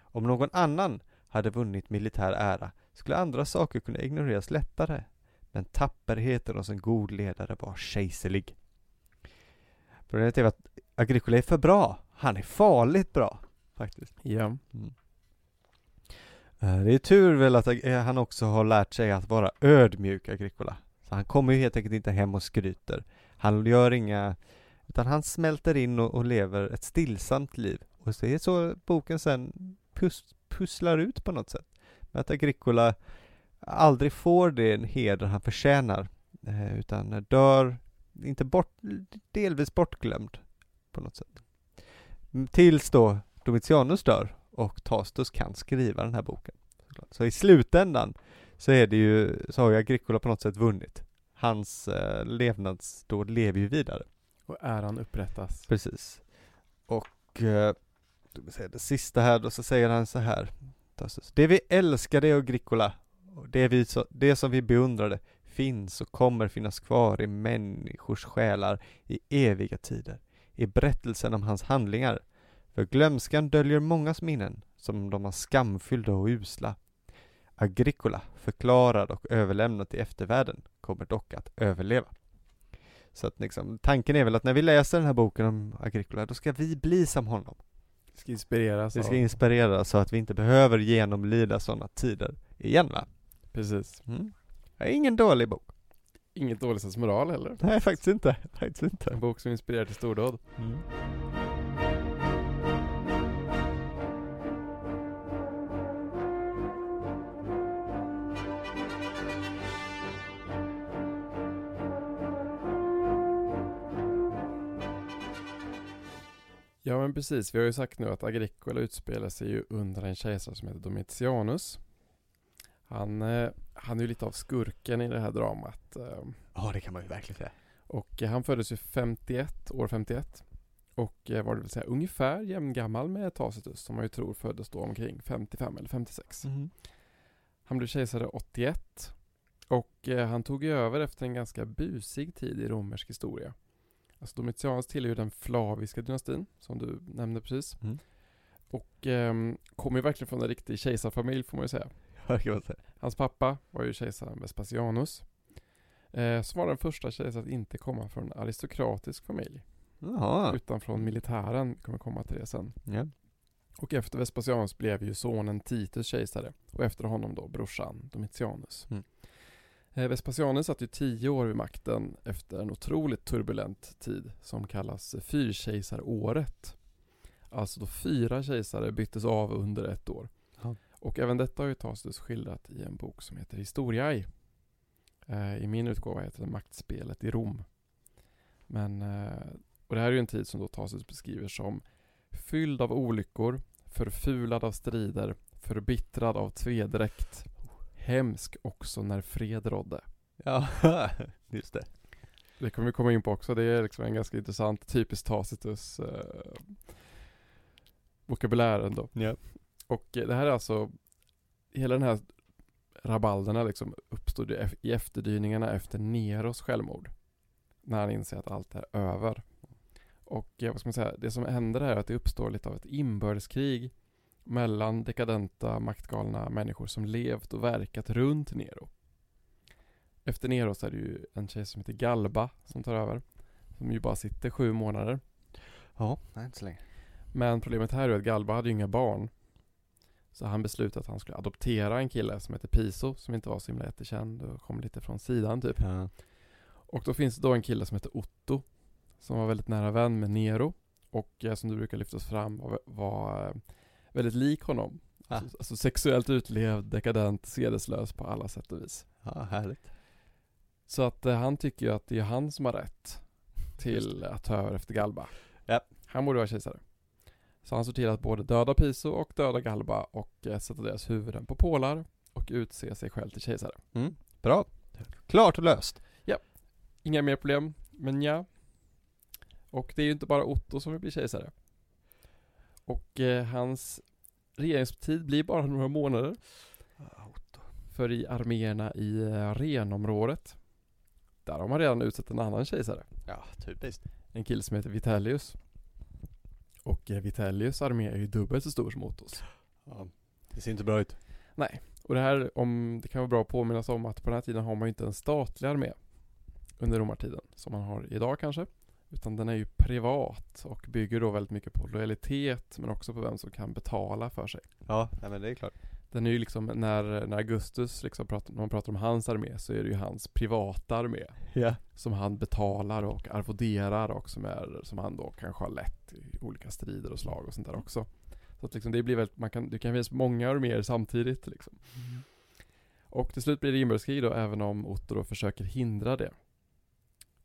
Om någon annan hade vunnit militär ära skulle andra saker kunna ignoreras lättare. Men tapperheten hos en god ledare var kejserlig. Problemet är att Agricola är för bra. Han är farligt bra, faktiskt. Ja. Eh, Det är tur väl att eh, han också har lärt sig att vara ödmjuk, Agricola. Så han kommer ju helt enkelt inte hem och skryter. Han gör inga, utan han smälter in och, och lever ett stillsamt liv. Och det är så boken sen pus, pusslar ut på något sätt. Med att Agricola aldrig får den heder han förtjänar. eh, Utan dör, inte bort, delvis bortglömd på något sätt. Tills då Domitianus dör och Tacitus kan skriva den här boken. Så i slutändan så är det ju, så har ju Agricola på något sätt vunnit. Hans eh, levnadsdåd lever ju vidare. Och äran upprättas. Precis. Och eh, det sista här då så säger han så här. Tacitus. Det vi älskade i Agricola, och det, vi så, det som vi beundrade, finns och kommer finnas kvar i människors själar i eviga tider. I berättelsen om hans handlingar. För glömskan döljer mångas minnen, som de var skamfyllda och usla. Agricola, förklarad och överlämnad till eftervärlden, kommer dock att överleva. Så att liksom, tanken är väl att när vi läser den här boken om Agricola, då ska vi bli som honom. Vi ska inspireras Vi ska av- inspirera så att vi inte behöver genomlida sådana tider igen va? Precis. Mm. Ingen dålig bok. Inget dåligt moral heller. Nej, faktiskt inte. Faktiskt inte. En bok som inspirerar till stordåd. Mm. Ja men precis, vi har ju sagt nu att Agricola utspelar sig ju under en kejsare som heter Domitianus. Han, eh, han är ju lite av skurken i det här dramat. eh, Ja, det kan man ju verkligen säga. Och han föddes ju 51, år 51. Och eh, var det vill säga ungefär jämngammal med Tacitus som man ju tror föddes då omkring 55 eller 56. Mm. Han blev kejsare 81 och han tog ju över efter en ganska busig tid i romersk historia. Alltså Domitianus tillhör ju den flaviska dynastin som du nämnde precis. Mm. Och eh, kommer ju verkligen från en riktig kejsarfamilj får man ju säga. Kan man säga. Hans pappa var ju kejsaren Vespasianus. Eh, som var den första kejsaren att inte komma från en aristokratisk familj. Jaha. Utan från militären, Vi kommer komma till det sen. Ja. Och efter Vespasianus blev ju sonen Titus kejsare och efter honom då brorsan Domitianus. Mm. Eh, Vespasianus satt ju tio år vid makten efter en otroligt turbulent tid som kallas fyrkejsaråret. Alltså då fyra kejsare byttes av under ett år. Och även detta har ju Tacitus skildrat i en bok som heter Historiae. Eh, I min utgåva heter det Maktspelet i Rom. Men, eh, och det här är ju en tid som då Tacitus beskriver som fylld av olyckor, förfulad av strider, förbittrad av tvedräkt, hemsk också när fred rådde. Ja, just det. Det kommer vi komma in på också, det är liksom en ganska intressant, typisk Tacitus eh, vokabulär ändå. Ja. Och eh, det här är alltså, hela den här rabalderna liksom uppstod i efterdyningarna efter Neros självmord. När han inser att allt är över. Och eh, vad ska man säga, det som händer här är att det uppstår lite av ett inbördeskrig mellan dekadenta, maktgalna människor som levt och verkat runt Nero. Efter Nero så är det ju en tjej som heter Galba som tar över. Som ju bara sitter sju månader. Ja, nej inte så länge. Men problemet här är att Galba hade ju inga barn. Så han beslutade att han skulle adoptera en kille som heter Piso, som inte var så himla jättekänd och kom lite från sidan typ. Ja. Och då finns det då en kille som heter Otto, som var väldigt nära vän med Nero. Och eh, som du brukar lyftas fram var, var eh, väldigt lik honom. Ah. Alltså, alltså sexuellt utlevd, dekadent, sedeslös på alla sätt och vis. ja, härligt. Så att eh, han tycker ju att det är han som har rätt till att ta över efter Galba. Ja. Han borde vara kejsare. Så han såg till att både döda Piso och döda Galba och eh, sätta deras huvuden på pålar och utse sig själv till kejsare. Mm. Bra. Klart och löst. Inga mer problem, men ja. Och det är ju inte bara Otto som vill bli kejsare. Och eh, hans regeringstid blir bara några månader. För i arméerna i eh, Renområdet, där har man redan utsett en annan kejsare. Ja, typiskt. En kille som heter Vitellius. Och eh, Vitellius armé är ju dubbelt så stor som Ottos. Ja. Det ser inte bra ut. Nej, och det här, om, det kan vara bra att påminna sig om att på den här tiden har man ju inte en statlig armé under romartiden, som man har idag kanske. Utan den är ju privat och bygger då väldigt mycket på lojalitet men också på vem som kan betala för sig. Ja, nej men det är klart. Den är ju liksom, när, när Augustus liksom pratar, när man pratar om hans armé så är det ju hans privata armé. Ja. Som han betalar och arvoderar och som, är, som han då kanske har lett i olika strider och slag och sånt där också. Så att liksom det blir väldigt, man kan, det kan finnas många arméer samtidigt liksom. Och till slut blir det inbördeskrig då, även om Otto då försöker hindra det.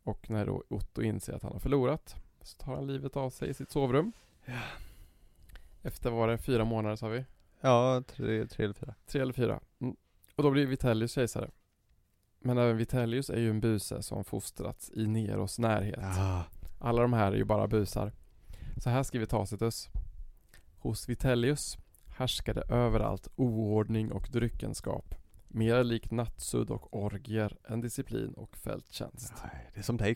Och när då Otto inser att han har förlorat så tar han livet av sig i sitt sovrum. Ja. Efter var det fyra månader sa vi? Ja, tre, tre eller fyra. Tre eller fyra. Mm. Och då blir Vitellius kejsare. Men även Vitellius är ju en buse som fostrats i Neros närhet. Ja. Alla de här är ju bara busar. Så här skriver Tacitus. Hos Vitellius härskade överallt oordning och dryckenskap. Mer likt nattsudd och orgier än disciplin och fälttjänst. Nej, det är som dig.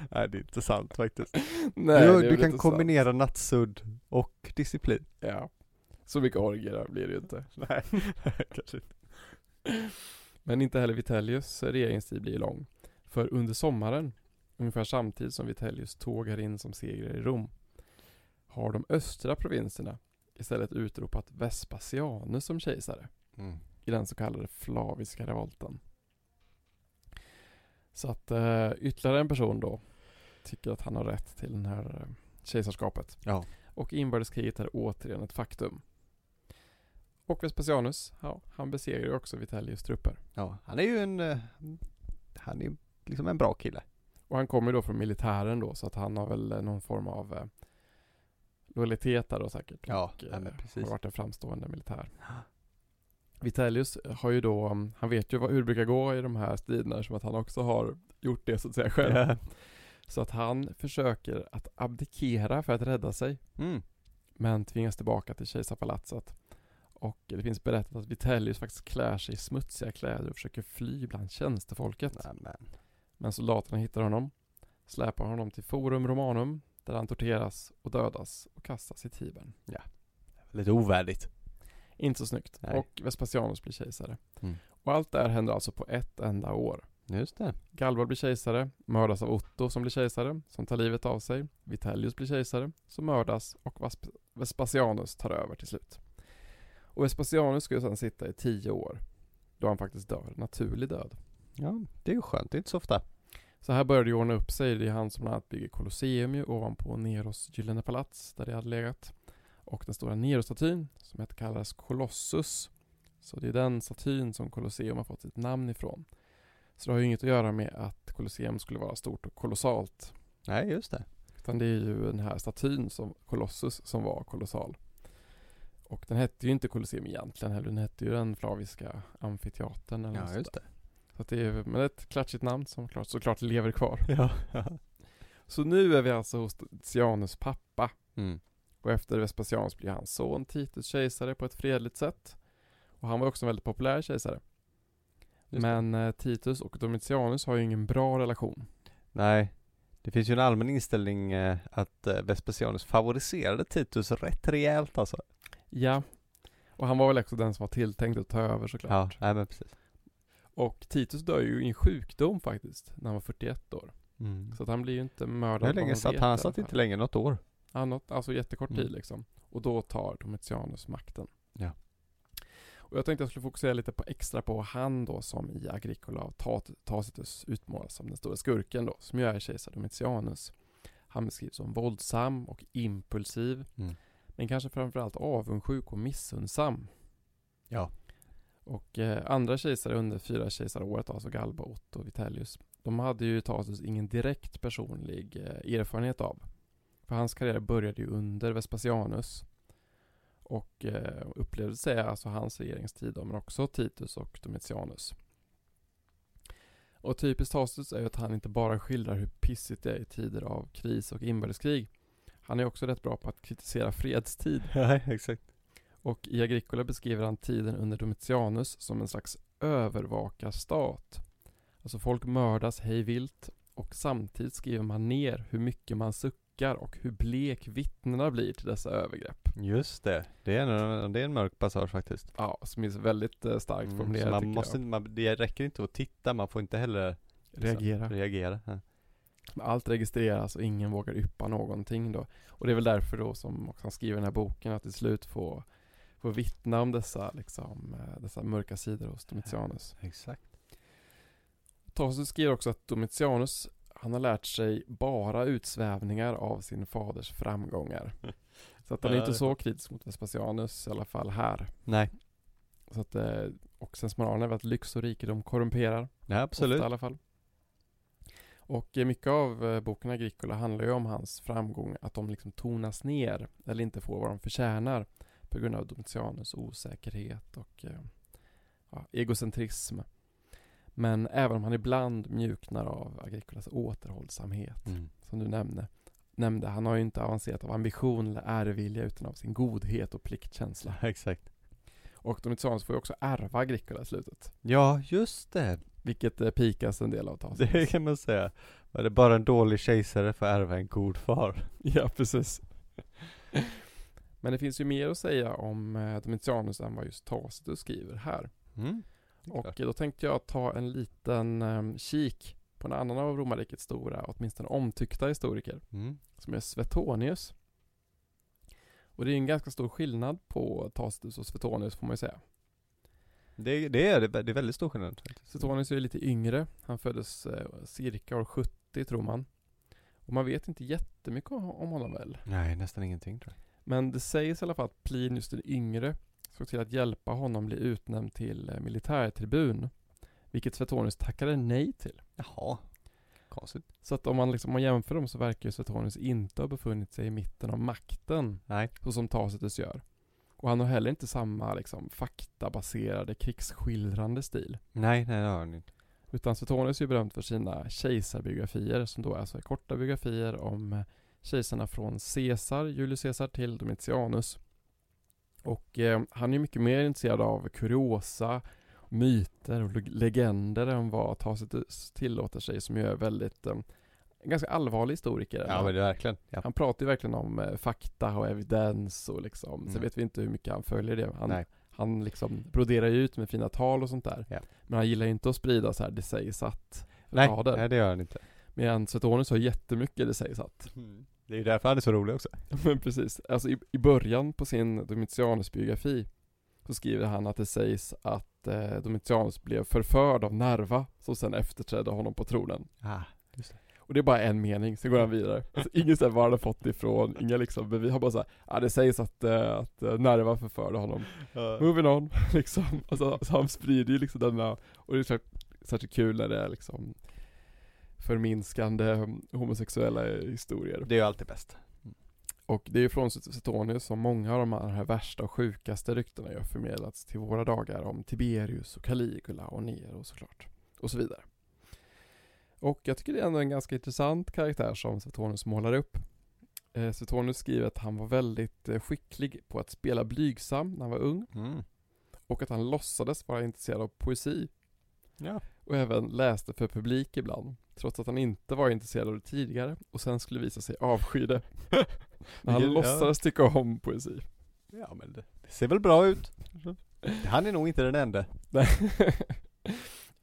Nej, det är inte sant faktiskt. Nej, du det är du kan kombinera nattsudd och disciplin. sant. Ja. Så mycket orgier blir det ju inte. Nej, kanske inte. Men inte heller Vitellius regeringstid blir lång. För under sommaren, ungefär samtidigt som Vitellius tågar in som segrare i Rom, har de östra provinserna istället utropat Vespasianus som kejsare Mm. i den så kallade flaviska revolten. Så att eh, ytterligare en person då tycker att han har rätt till den här eh, kejsarskapet. Ja. Och inbördeskriget är återigen ett faktum. Och Vespasianus, ja, han besegrar ju också Vitellius trupper. ja, han är ju en, eh, han är liksom en bra kille. Och han kommer ju då från militären då så att han har väl eh, någon form av eh, lojalitet där då säkert. Ja, och, ja, eh, precis. har varit en framstående militär. Vitellius har ju då, um, han vet ju hur det brukar gå i de här striderna som att han också har gjort det så att säga själv. Ja. Så att han försöker att abdikera för att rädda sig. Mm. Men tvingas tillbaka till kejsarpalatset. Och det finns berättat att Vitellius faktiskt klär sig i smutsiga kläder och försöker fly bland tjänstefolket. Nämen. Men soldaterna hittar honom, släpar honom till Forum Romanum, där han torteras och dödas och kastas i Tibern. Lite ovärdigt. Inte så snyggt. Nej. Och Vespasianus blir kejsare. Mm. Och allt det här händer alltså på ett enda år. Just det. Galba blir kejsare, mördas av Otto som blir kejsare, som tar livet av sig. Vitellius blir kejsare, som mördas och Vasp- Vespasianus tar över till slut. Och Vespasianus ska ju sedan sitta i tio år, då han faktiskt dör naturlig död. Ja, det är ju skönt. Det är inte så ofta. Så här började det ordna upp sig. Det är han som bland annat bygger Colosseum ju ovanpå Neros gyllene palats, där det hade legat. Och den stora Nero-statyn, som heter kallades Colossus. Så det är den statyn som Colosseum har fått sitt namn ifrån. Så det har ju inget att göra med att Colosseum skulle vara stort och kolossalt. Nej, just det. Utan det är ju den här statyn som Colossus som var kolossal. Och den hette ju inte Colosseum egentligen heller. Den hette ju den Flaviska amfiteatern eller Ja, just det. Så det är men ett klatschigt namn som klart, såklart lever kvar. Ja. Så nu är vi alltså hos Tizianus pappa. Mm. Och efter Vespasianus blir hans son Titus kejsare på ett fredligt sätt. Och han var också en väldigt populär kejsare. Just Men eh, Titus och Domitianus har ju ingen bra relation. Nej. Det finns ju en allmän inställning eh, att eh, Vespasianus favoriserade Titus rätt rejält alltså. Ja. Och han var väl också den som var tilltänkt att ta över såklart. Ja, nej men precis. Och Titus dör ju i en sjukdom faktiskt, när han var 41 år. Mm. Så att han blir ju inte mördad. Hur länge satt han? satt inte länge, något år. Ja, något, alltså jättekort Mm. tid liksom. Och då tar Domitianus makten. Ja. Och jag tänkte jag skulle fokusera lite på extra på han då som i Agricola av Tacitus utmålas som den stora skurken då, som ju är kejsar Domitianus. Han beskrivs som våldsam och impulsiv, Mm. men kanske framförallt avundsjuk och missunnsam. Ja. Och eh, andra kejsare under fyra kejsaråret, alltså Galba, Otto och Vitellius, de hade ju Tacitus ingen direkt personlig eh, erfarenhet av. För hans karriär började ju under Vespasianus och eh, upplevde sig alltså hans regeringstid men också Titus och Domitianus. Och typiskt Tacitus är ju att han inte bara skildrar hur pissigt det är i tider av kris och inbördeskrig. Han är också rätt bra på att kritisera fredstid. Exakt. Och i Agricola beskriver han tiden under Domitianus som en slags övervakarstat. Alltså folk mördas hej vilt och samtidigt skriver man ner hur mycket man suckar och hur blek vittnena blir till dessa övergrepp. Just det. Det är en, det är en mörk passage faktiskt. Ja, som är väldigt eh, starkt Mm, formulerat så man måste, jag. man, det räcker inte att titta, man får inte heller liksom Reagera. reagera. Ja. Allt registreras och ingen vågar yppa någonting då. Och det är väl därför då som han skriver den här boken att till slut få, få vittna om dessa, liksom, eh, dessa mörka sidor hos Domitianus. Exakt. Tacitus skriver också att Domitianus han har lärt sig bara utsvävningar av sin faders framgångar. Så att han är Ja, inte så kritisk mot Vespasianus i alla fall här. Nej, Så att, eh, och sensmoralen är väl att lyx och rikedom korrumperar. nej absolut. Ofta i alla fall. Och eh, mycket av eh, boken Agricola handlar ju om hans framgång, att de liksom tonas ner eller inte får vad de förtjänar på grund av Domitianus osäkerhet och ja, egocentrism. Men även om han ibland mjuknar av Agricolas återhållsamhet, Mm. som du nämnde, nämnde, han har ju inte avancerat av ambition eller ärevilja utan av sin godhet och pliktkänsla. Exakt. Och Domitianus får ju också ärva Agricola i slutet, Ja, just det. vilket eh, pikas en del av Tacitus. Det kan man säga. Var det bara en dålig kejsare för att ärva en god far? Ja, precis. Men det finns ju mer att säga om eh, Domitianus än vad just Tacitus skriver här. Mm. Och då tänkte jag ta en liten eh, kik på en annan av romarrikets stora, åtminstone omtyckta historiker, Mm. som är Svetonius. Och det är en ganska stor skillnad på Tacitus och Svetonius får man ju säga. Det, det, är, det är väldigt stor skillnad. Suetonius är lite yngre. Han föddes eh, cirka år 70 tror man. Och man vet inte jättemycket om honom väl. Nej, nästan ingenting tror jag. Men det sägs i alla fall att Plinius den yngre såg till att hjälpa honom bli utnämnd till eh, militärtribun. Vilket Suetonius tackade nej till. Jaha. konstigt. Så att om man liksom om man jämför dem så verkar ju Suetonius inte ha befunnit sig i mitten av makten, Nej. så som Tacitus gör. Och han har heller inte samma liksom faktabaserade krigsskildrande stil. Nej, nej det har han inte. Utan Suetonius är ju berömd för sina kejsarbiografier som då alltså är korta biografier om eh, kejsarna från Caesar, Julius Caesar till Domitianus. Och eh, han är mycket mer intresserad av kuriosa, myter och leg- legender än vad Tacitus tillåter sig som ju är väldigt eh, en ganska allvarlig historiker. Ja men det verkligen. Ja. Han pratar ju verkligen om eh, fakta och evidens och liksom, sen Mm. vet vi inte hur mycket han följer det. Han, Nej. han liksom broderar ju ut med fina tal och sånt där. Ja. Men han gillar ju inte att sprida så här det sägs att Nej, rader. nej, det gör han inte. Medan Suetonius har jättemycket det sägs att. Det är ju därför han är så rolig också. Men precis, alltså i, i början på sin Domitianus biografi så skriver han att det sägs att eh, Domitianus blev förförd av Nerva som sen efterträdde honom på tronen. Ah. Och det är bara en mening, sen går han vidare. Alltså, ingen säger var han har fått det ifrån, inga liksom bevis, han bara såhär, ja det sägs att, eh, att eh, Nerva förförde honom. Moving on, liksom. Alltså, så han sprider ju liksom denna, och det är så- särskilt kul när det är liksom förminskande homosexuella historier. Det är ju alltid bäst. Och det är ju från Suetonius som många av de här värsta och sjukaste ryktena har förmedlats till våra dagar om Tiberius och Caligula och Nero såklart. Och så vidare. Och jag tycker det är ändå en ganska intressant karaktär som Suetonius målar upp. Eh, Suetonius skriver att han var väldigt eh, skicklig på att spela blygsam när han var ung Mm. och att han låtsades vara intresserad av poesi Ja. Och även läste för publik ibland. Trots att han inte var intresserad av det tidigare och sen skulle visa sig avsky det. Men han låtsades tycka om poesi. Ja men det, det ser väl bra ut. Han är nog inte den enda.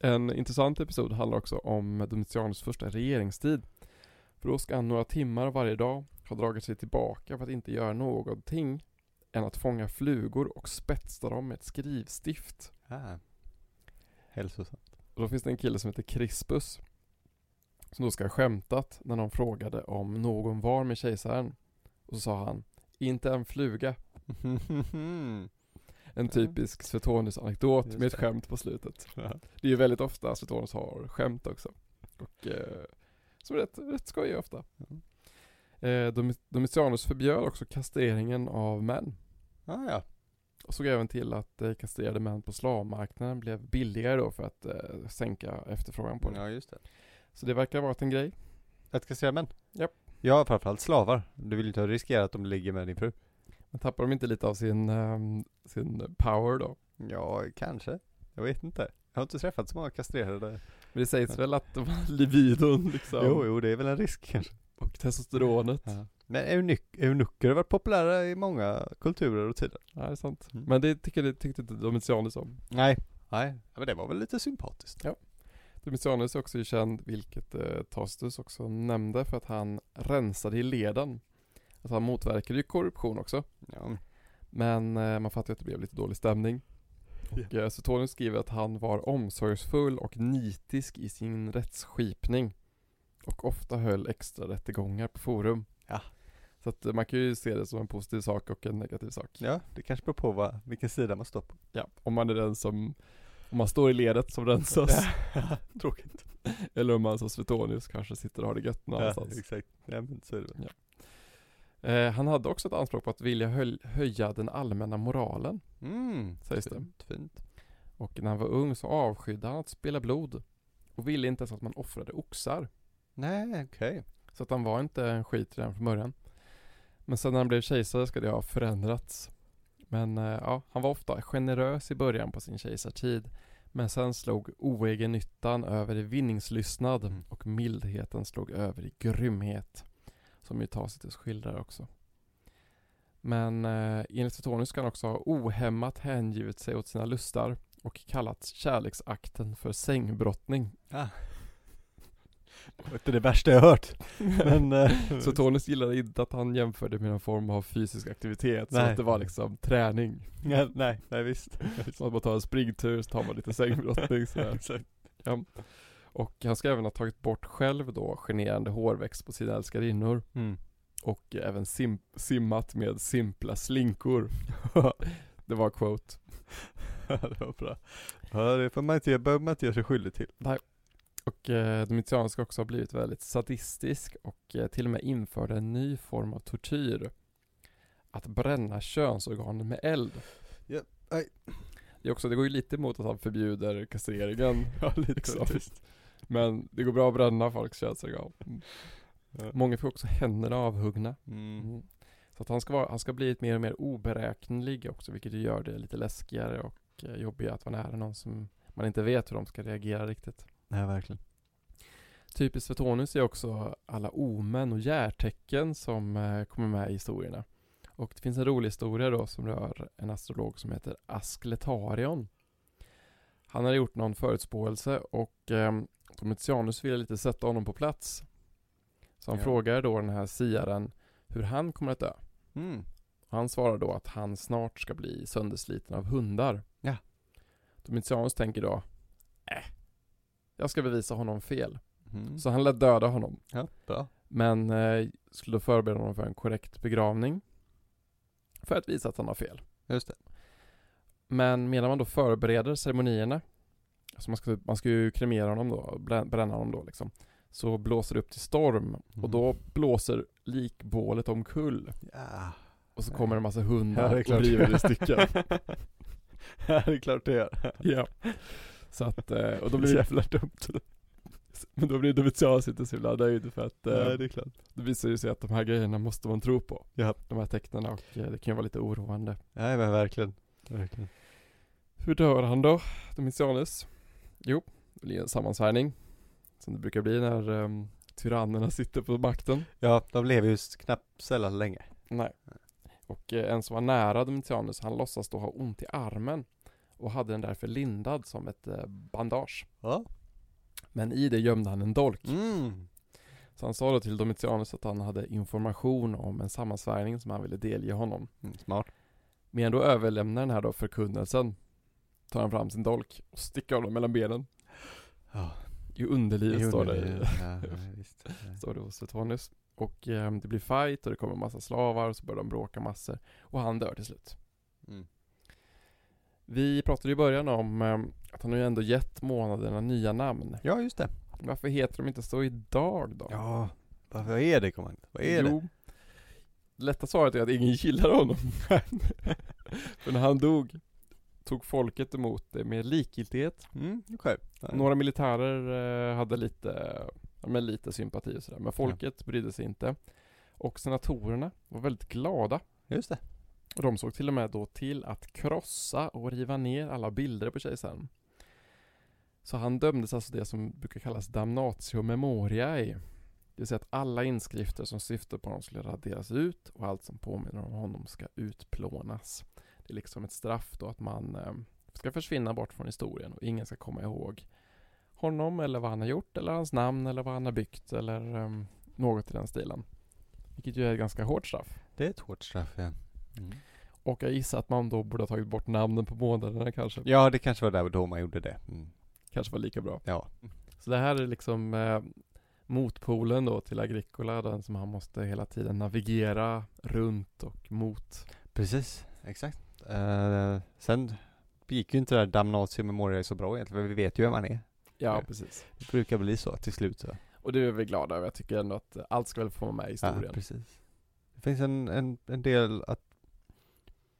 En intressant episod handlar också om Domitianus första regeringstid. För då ska han några timmar varje dag ha dragit sig tillbaka för att inte göra någonting än att fånga flugor och spetsa dem med ett skrivstift. Ah. Hälsosamt. Och då finns det en kille som heter Crispus som då ska ha skämtat när någon frågade om någon var med kejsaren. Och så sa han Inte en fluga. En typisk Suetonius-anekdot Just med ett skämt på slutet. Det är ju väldigt ofta Suetonius har skämt också. Och eh, som är rätt, rätt skojig ofta. Eh, Domi- Domitianus förbjöd också kastreringen av män. Ah, ja. Och såg även till att eh, kastrerade män på slavmarknaden blev billigare då för att eh, sänka efterfrågan på det. Ja just det. Så det verkar ha varit en grej. Att kastrera män? Japp. Ja framförallt slavar. Du vill ju inte riskera att de ligger med din fru. Men tappar de inte lite av sin, ehm, sin power då? Ja kanske. Jag vet inte. Jag har inte träffat så många kastrerade. Men det sägs väl att de har libidon liksom. Jo, jo det är väl en risk kanske. Och testosteronet. Ja. Men eunuck, eunucker har varit populära i många kulturer och tider. Ja, det är sant. Mm. Men det tycker, det tyckte inte Domitianus om. Nej. Nej, ja, men det var väl lite sympatiskt. Ja. Domitianus är också känd, vilket eh, Tacitus också nämnde, för att han rensade i leden. Alltså han motverkade ju korruption också. Ja. Men eh, man fattar ju att det blev lite dålig stämning. Och eh, Suetonius skriver att han var omsorgsfull och nitisk i sin rättsskipning. Och ofta höll extra rättegångar på forum. Ja. Så att man kan ju se det som en positiv sak och en negativ sak. ja, det kanske beror på vad, vilken sida man står på. Ja, om man är den som om man står i ledet som rensas. Tråkigt. Eller om man som Suetonius kanske sitter och har det gött Ja, någonstans. exakt. Ja, men så är det väl. eh, han hade också ett anspråk på att vilja höj, höja den allmänna moralen. Mm, Sägs det. fint, fint. Och när han var ung så avskydde han att spela blod. Och ville inte ens att man offrade oxar. Nej, okej. Så att han var inte en skit redan från början. Men sen när han blev kejsare ska det ha förändrats. Men eh, ja, han var ofta generös i början på sin kejsartid. Men sen slog oegennyttan över i vinningslystnad Mm. och mildheten slog över i grymhet. Som ju Tacitus skildrar också. Men eh, enligt Suetonius ska han också ha ohämmat hängivit sig åt sina lustar och kallat kärleksakten för sängbrottning. Ah. Det var inte det värsta jag hört. Men, eh, Suetonius gillade inte att han jämförde med någon form av fysisk aktivitet, så Nej. att det var liksom träning. ja, nej, nej visst. Så att man tar en springtur så tar man lite sängbrottning sådär. Ja. Och han ska även ha tagit bort själv då generande hårväxt på sina älskarinnor Mm. och även sim- simmat med simpla slinkor. det var quote. Ja, det var bra. Ja, det får man inte, behöver man inte göra sig skyldig till. Och eh, Domitianus ska också ha blivit väldigt sadistisk och eh, till och med införde en ny form av tortyr. Att bränna könsorganen med eld. Ja, aj. Det, är också, det går ju lite emot att han förbjuder kastreringen. Ja, lite liksom. Men det går bra att bränna folks könsorgan. Mm. Ja. Många får också händerna avhuggna. Mm. Mm. Så att han ska, vara, han ska bli mer och mer oberäknelig också, vilket gör det lite läskigare och eh, jobbigare att vara nära någon som man inte vet hur de ska reagera riktigt. Nej, verkligen. Typiskt för Tonus är också alla omen och järtecken som eh, kommer med i historierna. Och det finns en rolig historia då som rör en astrolog som heter Askletarion. Han hade gjort någon förutspåelse och eh, Domitianus ville lite sätta honom på plats. Så han Ja. frågar då den här siaren hur han kommer att dö. Mm. Han svarar då att han snart ska bli söndersliten av hundar. Ja. Domitianus tänker då, äh, jag ska bevisa honom fel. Mm. Så han lät döda honom. Ja, bra. Men eh, skulle då förbereda honom för en korrekt begravning. För att visa att han har fel. Just det. Men medan man då förbereder ceremonierna, alltså man ska, man ska ju kremera honom då, brä- bränna honom då liksom. Så blåser det upp till storm och Mm. då blåser likbålet omkull. Ja. Och så Ja. kommer en massa Ja, hundar det är och river i stycken. ja, det är klart det gör. ja. Så att, eh, och då blir jävla dumt. men då blir Domitianus inte så himla nöjd för att eh, Nej, det är klart. det visar ju sig att de här grejerna måste man tro på. Ja. De här tecknen och eh, det kan ju vara lite oroande. Nej, men verkligen. Verkligen. Hur dör han då, Domitianus? Jo, det blir en sammansvärjning. Som det brukar bli när um, tyrannerna sitter på makten. Ja, de lever ju knappt sällan länge. Nej. Och eh, en som var nära Domitianus, han låtsas då ha ont i armen. Och hade den därför lindad som ett eh, bandage. Ja. Men i det gömde han en dolk. Mm. Så han sa då till Domitianus att han hade information om en sammansvärjning som han ville delge honom. Mm, smart. Men ändå överlämnar den här då förkunnelsen. Tar han fram sin dolk och sticker honom mellan benen. Ja. I underlivet står det. Ja, ja, visst. står det hos Suetonius. Och eh, det blir fight och det kommer massa slavar och så börjar de bråka massor. Och han dör till slut. Mm. Vi pratade i början om eh, att han nu ändå gett månaderna nya namn. Ja, just det. Varför heter de inte så idag då? Ja, vad är det? Vad är jo, det lätta svaret är att ingen gillar honom. För när han dog tog folket emot det med likgiltighet. Mm. Nej. Några militärer eh, hade lite, ja, med lite sympati och sådär. Men folket brydde sig inte. Och senatorerna var väldigt glada. Just det. Och de såg till och med då till att krossa och riva ner alla bilder på kejsaren. Så han dömdes alltså det som brukar kallas damnatio memoriae. Det vill säga att alla inskrifter som syftar på honom skulle raderas ut och allt som påminner om honom ska utplånas. Det är liksom ett straff då att man eh, ska försvinna bort från historien och ingen ska komma ihåg honom eller vad han har gjort eller hans namn eller vad han har byggt eller eh, något i den stilen. Vilket ju är ett ganska hårt straff. Det är ett hårt straff ja. Mm. Och jag gissar att man då borde ha tagit bort namnen på månaderna kanske. Ja, det kanske var där då man gjorde det. Mm. Kanske var lika bra. Ja. Så det här är liksom eh, motpolen då till Agricola, den som han måste hela tiden navigera runt och mot. Precis, exakt. Uh, sen gick ju inte det där Damnatio Memoriae så bra egentligen, för vi vet ju vem han är. Ja, Ja. precis. Det brukar bli så till slut så. Och det är vi glada över. Jag tycker ändå att allt ska väl få vara med i historien. Ja, precis. Det finns en, en, en del att,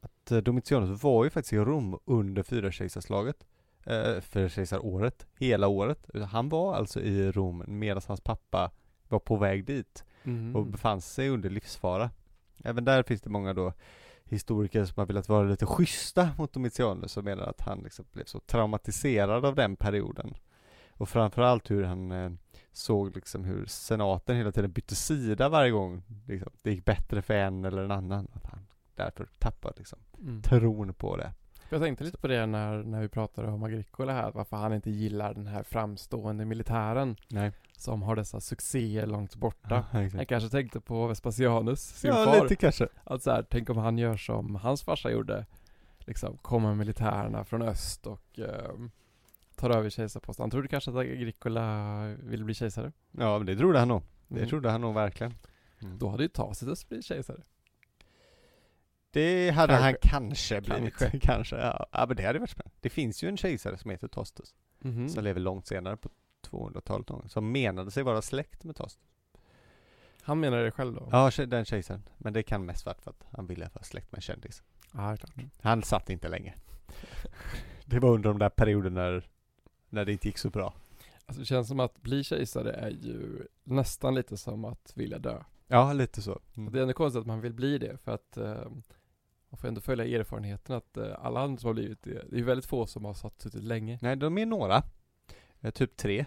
att eh, Domitianus var ju faktiskt i Rom under fyrakejsarslaget. Uh, fyrakejsaråret, hela året. Han var alltså i Rom medan hans pappa var på väg dit Mhm. och befann sig under livsfara. Även där finns det många då historiker som har velat vara lite schyssta mot Domitianus och menar att han liksom blev så traumatiserad av den perioden. Och framförallt hur han eh, såg liksom hur senaten hela tiden bytte sida varje gång liksom, det gick bättre för en eller en annan. Att han därför tappade liksom Mm. tron på det. Jag tänkte lite på det när, när vi pratade om Agricola här, varför han inte gillar den här framstående militären Nej. som har dessa succéer långt borta. Exakt. Han kanske tänkte på Vespasianus, sin ja, far. lite kanske. Att så här, tänk om han gör som hans farsa gjorde. Liksom kommer militärerna från öst och ehm, tar över kejsarposten. Han trodde kanske att Agricola ville bli kejsare. Ja, men det trodde han nog. Det Mm. trodde han nog verkligen. Då hade ju Tacitus blivit kejsare. Det hade Kanske. han kanske blivit. Kanske. Kanske. ja. ja, men det hade varit spännande. Det finns ju en kejsare som heter Tostus. Mhm. Som lever långt senare på 200-talet någon gång, som menade sig vara släkt med Tostus. Han menar det själv då? Ja, den kejsaren. Men det kan mest vara för att han ville vara släkt med en kändis. Ja, klart. Han satt inte länge. Det var under de där perioderna när, när det inte gick så bra. Alltså det känns som att bli kejsare är ju nästan lite som att vilja dö. Ja, lite så. Mm. det är ändå konstigt att man vill bli det för att eh, man får ändå följa erfarenheten att eh, alla andra som har blivit det, det är ju väldigt få som har satt suttit länge. Nej, de är några. Eh, Typ tre.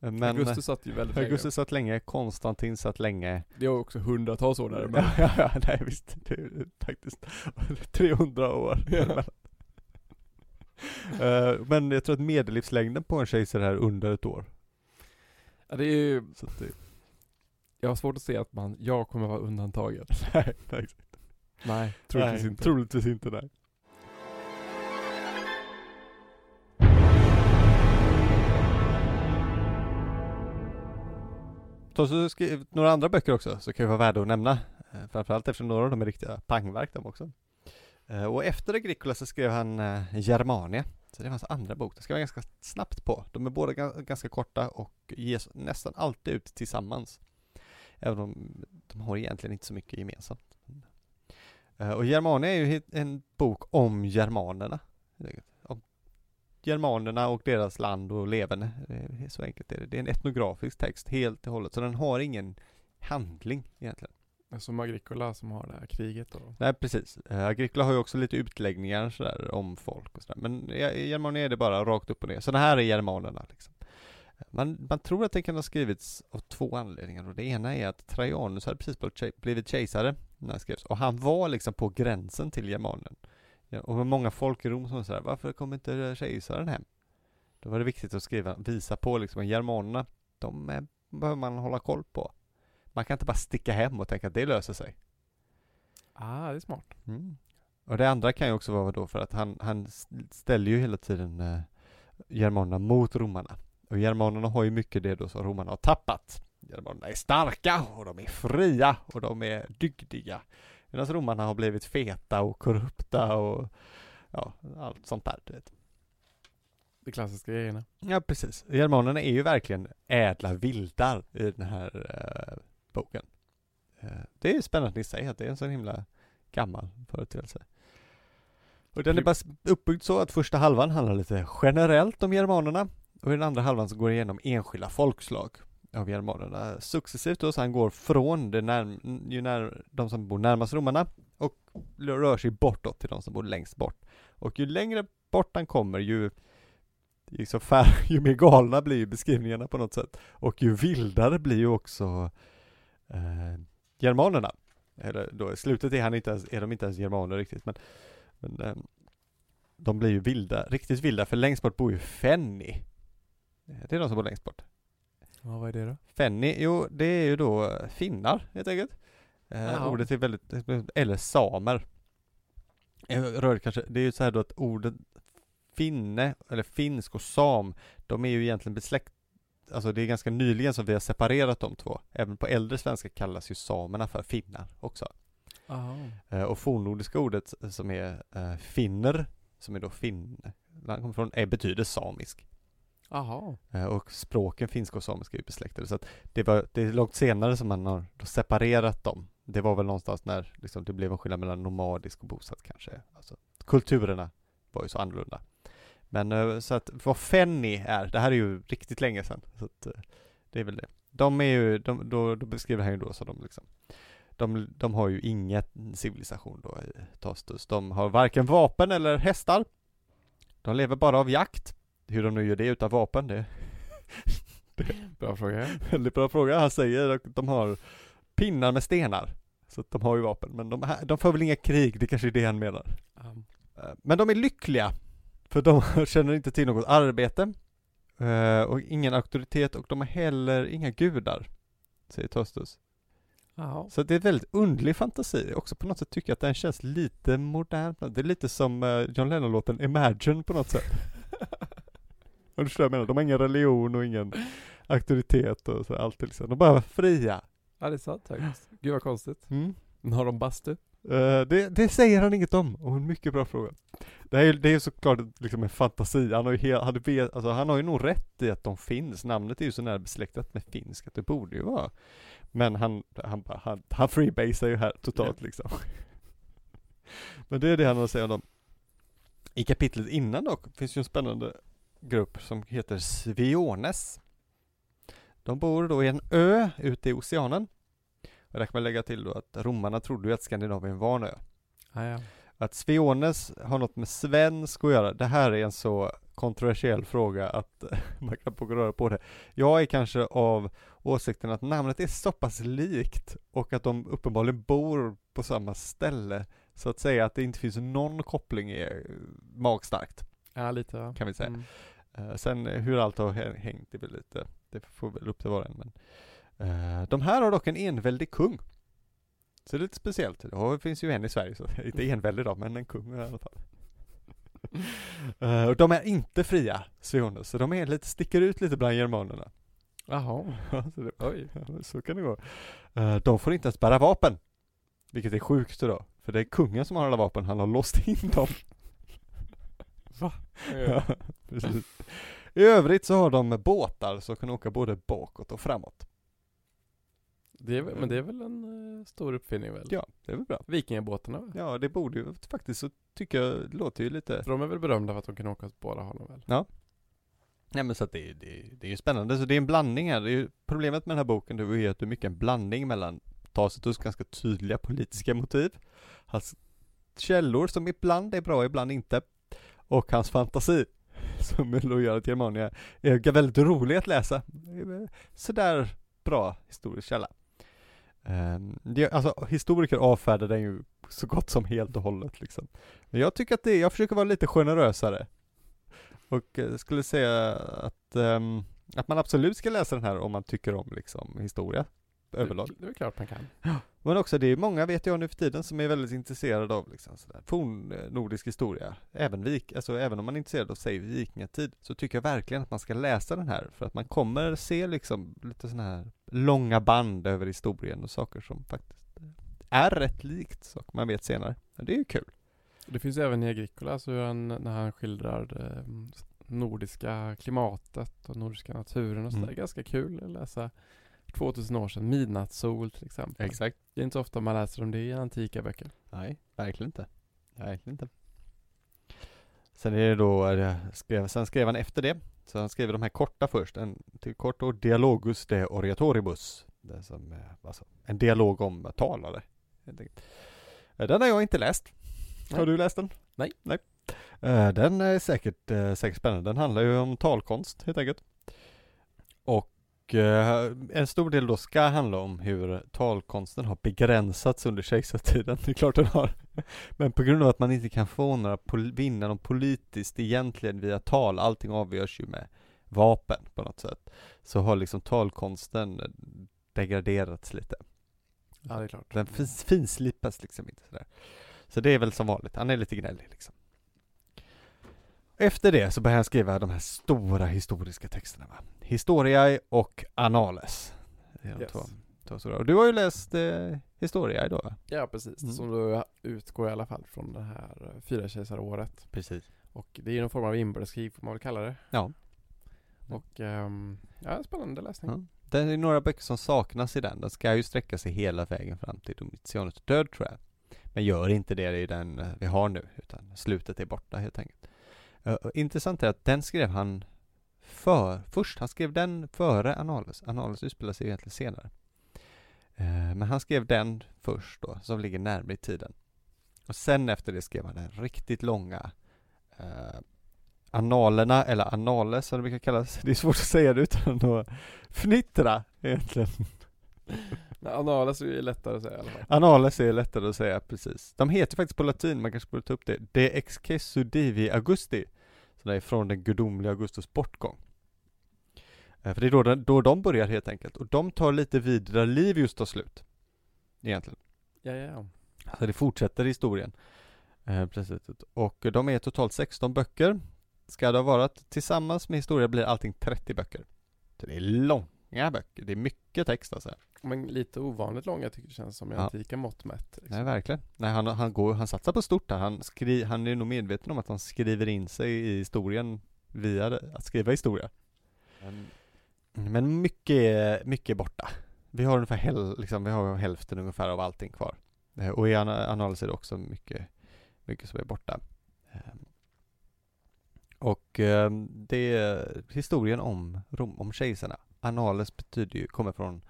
Eh, Men Augustus satt ju väldigt länge. Augustus satt länge, Konstantin satt länge. Det är också hundratals år där men Ja, ja, ja, nej visst. Det är faktiskt 300 år. Ja. Eh, Men jag tror att medellivslängden på en kejsare är under ett år. ja, det är ju, det, jag har svårt att se att man, jag kommer vara undantaget. nej, nej, exakt. Nej, troligtvis nej, inte. Troligtvis inte, nej. Så har skrivit några andra böcker också, så kan ju vara värda att nämna. Eh, Framförallt eftersom några av dem är riktiga pangverk de också. Eh, och efter Agricola så skrev han eh, Germania. Så det var hans andra bok. Det ska vara ganska snabbt på. De är båda ganska korta och ges nästan alltid ut tillsammans. Även om de har egentligen inte så mycket gemensamt. Eh, och Germania är ju en bok om germanerna. Om germanerna och deras land och leverne. Så enkelt är det. Det är en etnografisk text helt och hållet. Så den har ingen handling egentligen. Alltså som Agricola som har det här kriget då. Nej precis. Eh, Agricola har ju också lite utläggningar sådär om folk och sådär. Men i i Germania är det bara rakt upp och ner. Så det här är germanerna liksom. Eh, man, man tror att den kan ha skrivits av två anledningar och det ena är att Trajanus hade precis blivit blivit kejsare när det skrevs och han var liksom på gränsen till germanen. Ja, och med många folk i Rom som sådär, varför kommer inte eh, kejsaren hem? Då var det viktigt att skriva, visa på liksom att germanerna, de är, behöver man hålla koll på. Man kan inte bara sticka hem och tänka att det löser sig. Ah, det är smart. Mm. Och det andra kan ju också vara då för att han, han ställer ju hela tiden eh, germanerna mot romarna. Och germanerna har ju mycket det då som romarna har tappat. Germanerna är starka och de är fria och de är dygdiga. Medan romarna har blivit feta och korrupta och ja, allt sånt där. Du vet. De klassiska grejerna. Ja, precis. Germanerna är ju verkligen ädla vildar i den här eh, boken. Eh, det är spännande i sig att det är en så himla gammal företeelse. Och den är bara uppbyggd så att första halvan handlar lite generellt om germanerna och i den andra halvan så går det igenom enskilda folkslag av germanerna successivt då, så han går från det närm- ju när, de som bor närmast romarna och rör sig bortåt till de som bor längst bort. Och ju längre bort han kommer ju så fär, ju mer galna blir ju beskrivningarna på något sätt. Och ju vildare blir ju också eh, germanerna. Eller då i slutet är, han inte ens, är de inte ens germaner riktigt men, men eh, de blir ju vilda, riktigt vilda för längst bort bor ju Fenny. Eh, Det är de som bor längst bort. Ja, vad är det då? Fenny, jo det är ju då eh, finnar helt enkelt. Eh, ordet är väldigt, eller samer. Eh, Rör kanske, det är ju så här då att ordet finne, eller finsk och sam, de är ju egentligen besläkt Alltså det är ganska nyligen som vi har separerat de två. Även på äldre svenska kallas ju samerna för finnar också. Eh, och fornnordiska ordet som är eh, finner, som är då finn, land kommer från, är, betyder samisk. Aha. Eh, Och språken finska och samiska är ju besläktade så att det, var, det är långt senare som man har separerat dem. Det var väl någonstans när liksom, det blev en skillnad mellan nomadisk och bosatt kanske. Alltså, kulturerna var ju så annorlunda. Men eh, så att vad Fenny är, det här är ju riktigt länge sedan. Så att, eh, det är väl det. De är ju, de, då, då beskriver han ju då så de liksom de, de har ju inget civilisation då i Tostus. De har varken vapen eller hästar. De lever bara av jakt. Hur de nu gör det utan vapen, det Bra fråga. Väldigt bra fråga. Han säger att de har pinnar med stenar. Så att de har ju vapen. Men de, de för väl inga krig, det kanske är det han menar. Um, Eh, Men de är lyckliga. För de känner inte till något arbete. eh, Och ingen auktoritet och de har heller inga gudar. Säger Tostus. Så det är en väldigt underlig fantasi. Också på något sätt tycker jag att den känns lite modern. Det är lite som eh, John Lennon-låten Imagine på något sätt. Om du förstår jag menar? De har ingen religion och ingen auktoritet och så allt liksom. De bara var fria. Ja, det är sant faktiskt. Gud vad konstigt. Mm. Har de bastu? Eh, det, det säger han inget om, och en mycket bra fråga. Det är ju det är ju såklart liksom en fantasi, han har ju, hel, hade alltså han har ju nog rätt i att de finns, namnet är ju så nära besläktat med finsk att det borde ju vara. Men han, han, han, han freebasar ju här totalt liksom. Men det är det han har att säga om dem. I kapitlet innan dock finns ju en spännande grupp som heter Sviones. De bor då i en ö ute i oceanen. Och där kan man lägga till då att romarna trodde ju att Skandinavien var en ö. Ja, ja. Att Sviones har något med svensk att göra, det här är en så kontroversiell fråga att man kan röra på det. Jag är kanske av åsikten att namnet är så pass likt och att de uppenbarligen bor på samma ställe så att säga att det inte finns någon koppling är magstarkt ja lite ja. kan vi säga. Mm. Eh, sen hur allt har hä- hängt är väl lite, det får väl upp till var och en men De här har dock en enväldig kung. Så det är lite speciellt, ja, det finns ju en i Sverige så inte enväldig då men en kung i alla fall. Eh, Och de är inte fria, Sveones, så de är lite, sticker ut lite bland germanerna. Jaha, Ja, så, det, oj. ja, så kan det gå. Eh, De får inte ens bära vapen Vilket är sjukt då För det är kungen som har alla vapen, han har låst in dem. Ja, precis. I övrigt så har de båtar som kan åka både bakåt och framåt. Det är, men det är väl en eh, stor uppfinning väl? Ja, det är väl bra. Vikingabåtarna? Ja, det borde ju faktiskt så tycker jag, det låter ju lite För de är väl berömda för att de kan åka åt båda hållen väl? Nej men så att det, det, det är ju spännande, så det är en blandning här. Det är ju, problemet med den här boken det är ju att det är mycket en blandning mellan Tacitus ganska tydliga politiska motiv, hans källor som ibland är bra, ibland inte, och hans fantasi som är lojal till Germania är väldigt rolig att läsa. Sådär bra historisk källa. Um, det, alltså historiker avfärdar den ju så gott som helt och hållet liksom. Men jag tycker att det, jag försöker vara lite generösare. Och eh, skulle säga att, um, att man absolut ska läsa den här om man tycker om liksom historia överlag. Det, det är klart man kan. Men också det är många vet jag nu för tiden som är väldigt intresserade av liksom sådär forn eh, nordisk historia. Även vik, alltså även om man är intresserad av säg vikingatid så tycker jag verkligen att man ska läsa den här för att man kommer se liksom lite sådana här långa band över historien och saker som faktiskt eh, är rätt likt saker man vet senare. Och det är ju kul. Det finns även i Agricola, så hur han, när han skildrar det mm, nordiska klimatet och nordiska naturen och sådär. Mm. Ganska kul att läsa 2000 år sedan. Midnattssol till exempel. Exakt. Det är inte så ofta man läser om det i antika böcker. Nej, verkligen inte. Verkligen inte. Sen är det då, eh, skrev, sen skrev han efter det, så han skrev de här korta först, en till kort då, Dialogus de Oratoribus. Det som, eh, alltså, en dialog om talare. Eh, Den har jag inte läst. Har Nej. du läst den? Nej. Nej. Den är säkert, säkert spännande. Den handlar ju om talkonst helt enkelt. Och eh, en stor del då ska handla om hur talkonsten har begränsats under kejsartiden. Det är klart den har. Men på grund av att man inte kan få några, pol- vinna någon politiskt egentligen via tal, allting avgörs ju med vapen på något sätt. Så har liksom talkonsten eh, degraderats lite. Ja, det är klart. Den fins- finslipas liksom inte sådär. Så det är väl som vanligt, han är lite gnällig liksom. Efter det så börjar han skriva de här stora historiska texterna va. Historiae och Annales. Det är de Yes. två, två stora. Och du har ju läst eh, Historiae då va? Ja, precis. Mm. Som då utgår i alla fall från det här eh, fyra kejsaråret. Precis. Och det är ju någon form av inbördeskrig får man väl kalla det. Ja. Och ehm, ja, spännande läsning. Ja. Det är några böcker som saknas i den. Den ska ju sträcka sig hela vägen fram till Domitianus död tror jag. Men gör inte det i den eh, vi har nu, utan slutet är borta helt enkelt. Eh, intressant är att den skrev han för, först, han skrev den före Annales. Annales utspelar sig egentligen senare. Eh, men han skrev den först då, som ligger närmare i tiden. Och sen efter det skrev han den riktigt långa eh, Analerna, eller Anales som det brukar kallas. Det är svårt att säga det utan att fnittra egentligen. Men Annales är ju lättare att säga i alla fall. Annales är lättare att säga, precis. De heter faktiskt på latin, man kanske borde ta upp det, De excesu divi augusti. Så det är från den gudomliga Augustus bortgång. Eh, För det är då, den- då de börjar helt enkelt. Och de tar lite vid där Livius tar slut. Egentligen. Ja, ja, ja. Så det fortsätter historien. Eh, precis. Och de är totalt 16 böcker. Ska det ha varit. Tillsammans med historia blir allting 30 böcker. Så det är långa böcker. Det är mycket mycket text alltså. Men lite ovanligt långa tycker det känns som i Ja. antika mått mätt. Liksom. Nej verkligen. Nej han, han går, han satsar på stort där. Han, skri, han är nog medveten om att han skriver in sig i historien via det, att skriva historia. Men mycket, är- mycket är borta. Vi har ungefär häl, liksom, vi har hälften ungefär av allting kvar. Eh, Och i ana- analys är det också mycket, mycket som är borta. Ehm, Och ehm, det är historien om Rom, om kejsarna. Annales betyder ju, kommer från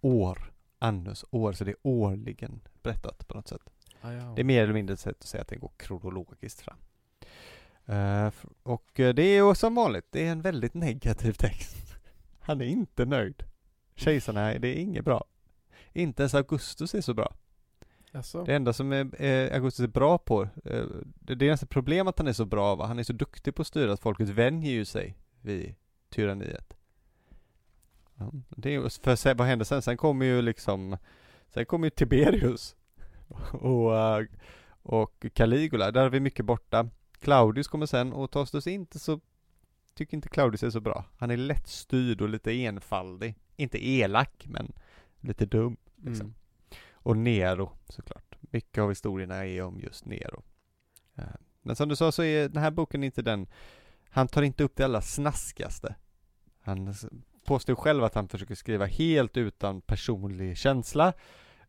år, annus, år, så det är årligen berättat på något sätt. Ah, ja. Det är mer eller mindre ett sätt att säga att det går kronologiskt fram. F- och eh, det är ju som vanligt, det är en väldigt negativ text. Han är inte nöjd. Kejsarna, det är inget bra. Inte ens Augustus är så bra. Jaså? Det enda som är, eh, Augustus är bra på, eh, det, det är nästan problem att han är så bra va? Han är så duktig på att styra att folket vänjer ju sig vid tyranniet. Det är, för sen, vad händer sen? Sen kommer ju liksom, sen kommer ju Tiberius och, eh, och Caligula, där är vi mycket borta. Claudius kommer sen och Tostus är inte så, tycker inte Claudius är så bra. Han är lättstyrd och lite enfaldig. Inte elak, men lite dum. Liksom. Mm. Och Nero såklart. Mycket av historierna är om just Nero. Eh, Men som du sa så är den här boken inte den, han tar inte upp det allra snaskigaste. Han påstår själv att han försöker skriva helt utan personlig känsla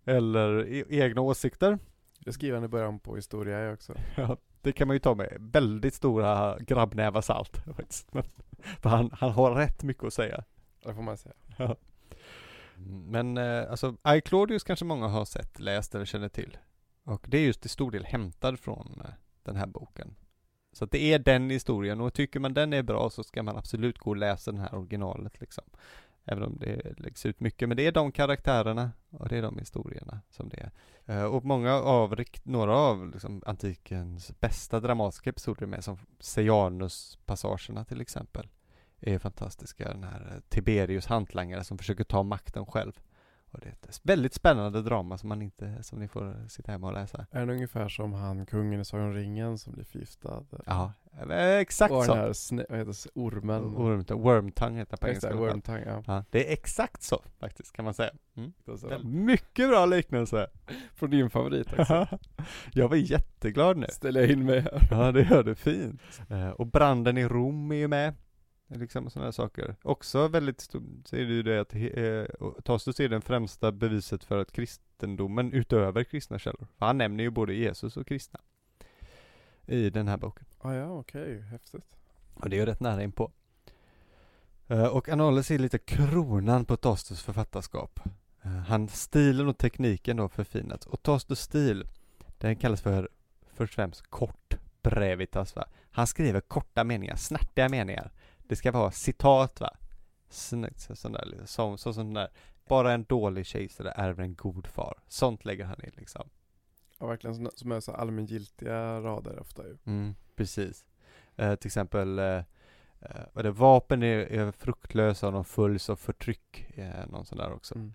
eller e- egna åsikter. Det skriver han i början på historia också. Ja, det kan man ju ta med väldigt stora grabbnävar salt. Men- För han, han har rätt mycket att säga. Det får man säga. Men eh, alltså, I Claudius kanske många har sett, läst eller känner till. Och det är just till stor del hämtad från eh, den här boken. Så att det är den historien och tycker man den är bra så ska man absolut gå och läsa den här originalet liksom. Även om det läggs ut mycket, men det är de karaktärerna och det är de historierna som det är. Eh, och många av, några av liksom, antikens bästa dramatiska episoder med, som Sejanus-passagerna till exempel är fantastiska. Den här Tiberius hantlangare som försöker ta makten själv. Och det är ett väldigt spännande drama som man inte, som ni får sitta hemma och läsa. Är det ungefär som han kungen i Sagan om ringen som blir förgiftad? Ja, exakt Och så. den här sne- vad heter det, ormen? Wormtongue, wormtongue heter på Exakt, engelska. wormtongue, ja. Ja, det är exakt så faktiskt kan man säga. Mm. Mycket bra liknelse. Från din favorit också. jag var jätteglad nu. Ställer jag in mig här. Ja, det gör det fint. Eh, och branden i Rom är ju med. Liksom sådana här saker. Också väldigt stort, så är det ju det att eh, och Tacitus är det främsta beviset för att kristendomen utöver kristna källor. För han nämner ju både Jesus och kristna. I den här boken. Ah, ja, okej. Häftigt. Och det är ju rätt nära inpå. Eh, och Annales är lite kronan på Tacitus författarskap. Eh, han, stilen och tekniken då förfinats. Och Tacitus stil, den kallas för först och främst kort brevitas va. Han skriver korta meningar, snärtiga meningar. Det ska vara citat va. Sn- så- sån där, liksom, som, så, sån där. Bara en dålig kejsare ärver en god far. Sånt lägger han in liksom. Ja, verkligen såna- som är så allmängiltiga rader ofta ju. Mm, precis. Eh, till exempel, eh, eh, vad är det, vapen är, är fruktlösa och de följs av förtryck. Eh, någon sån där också. Mm.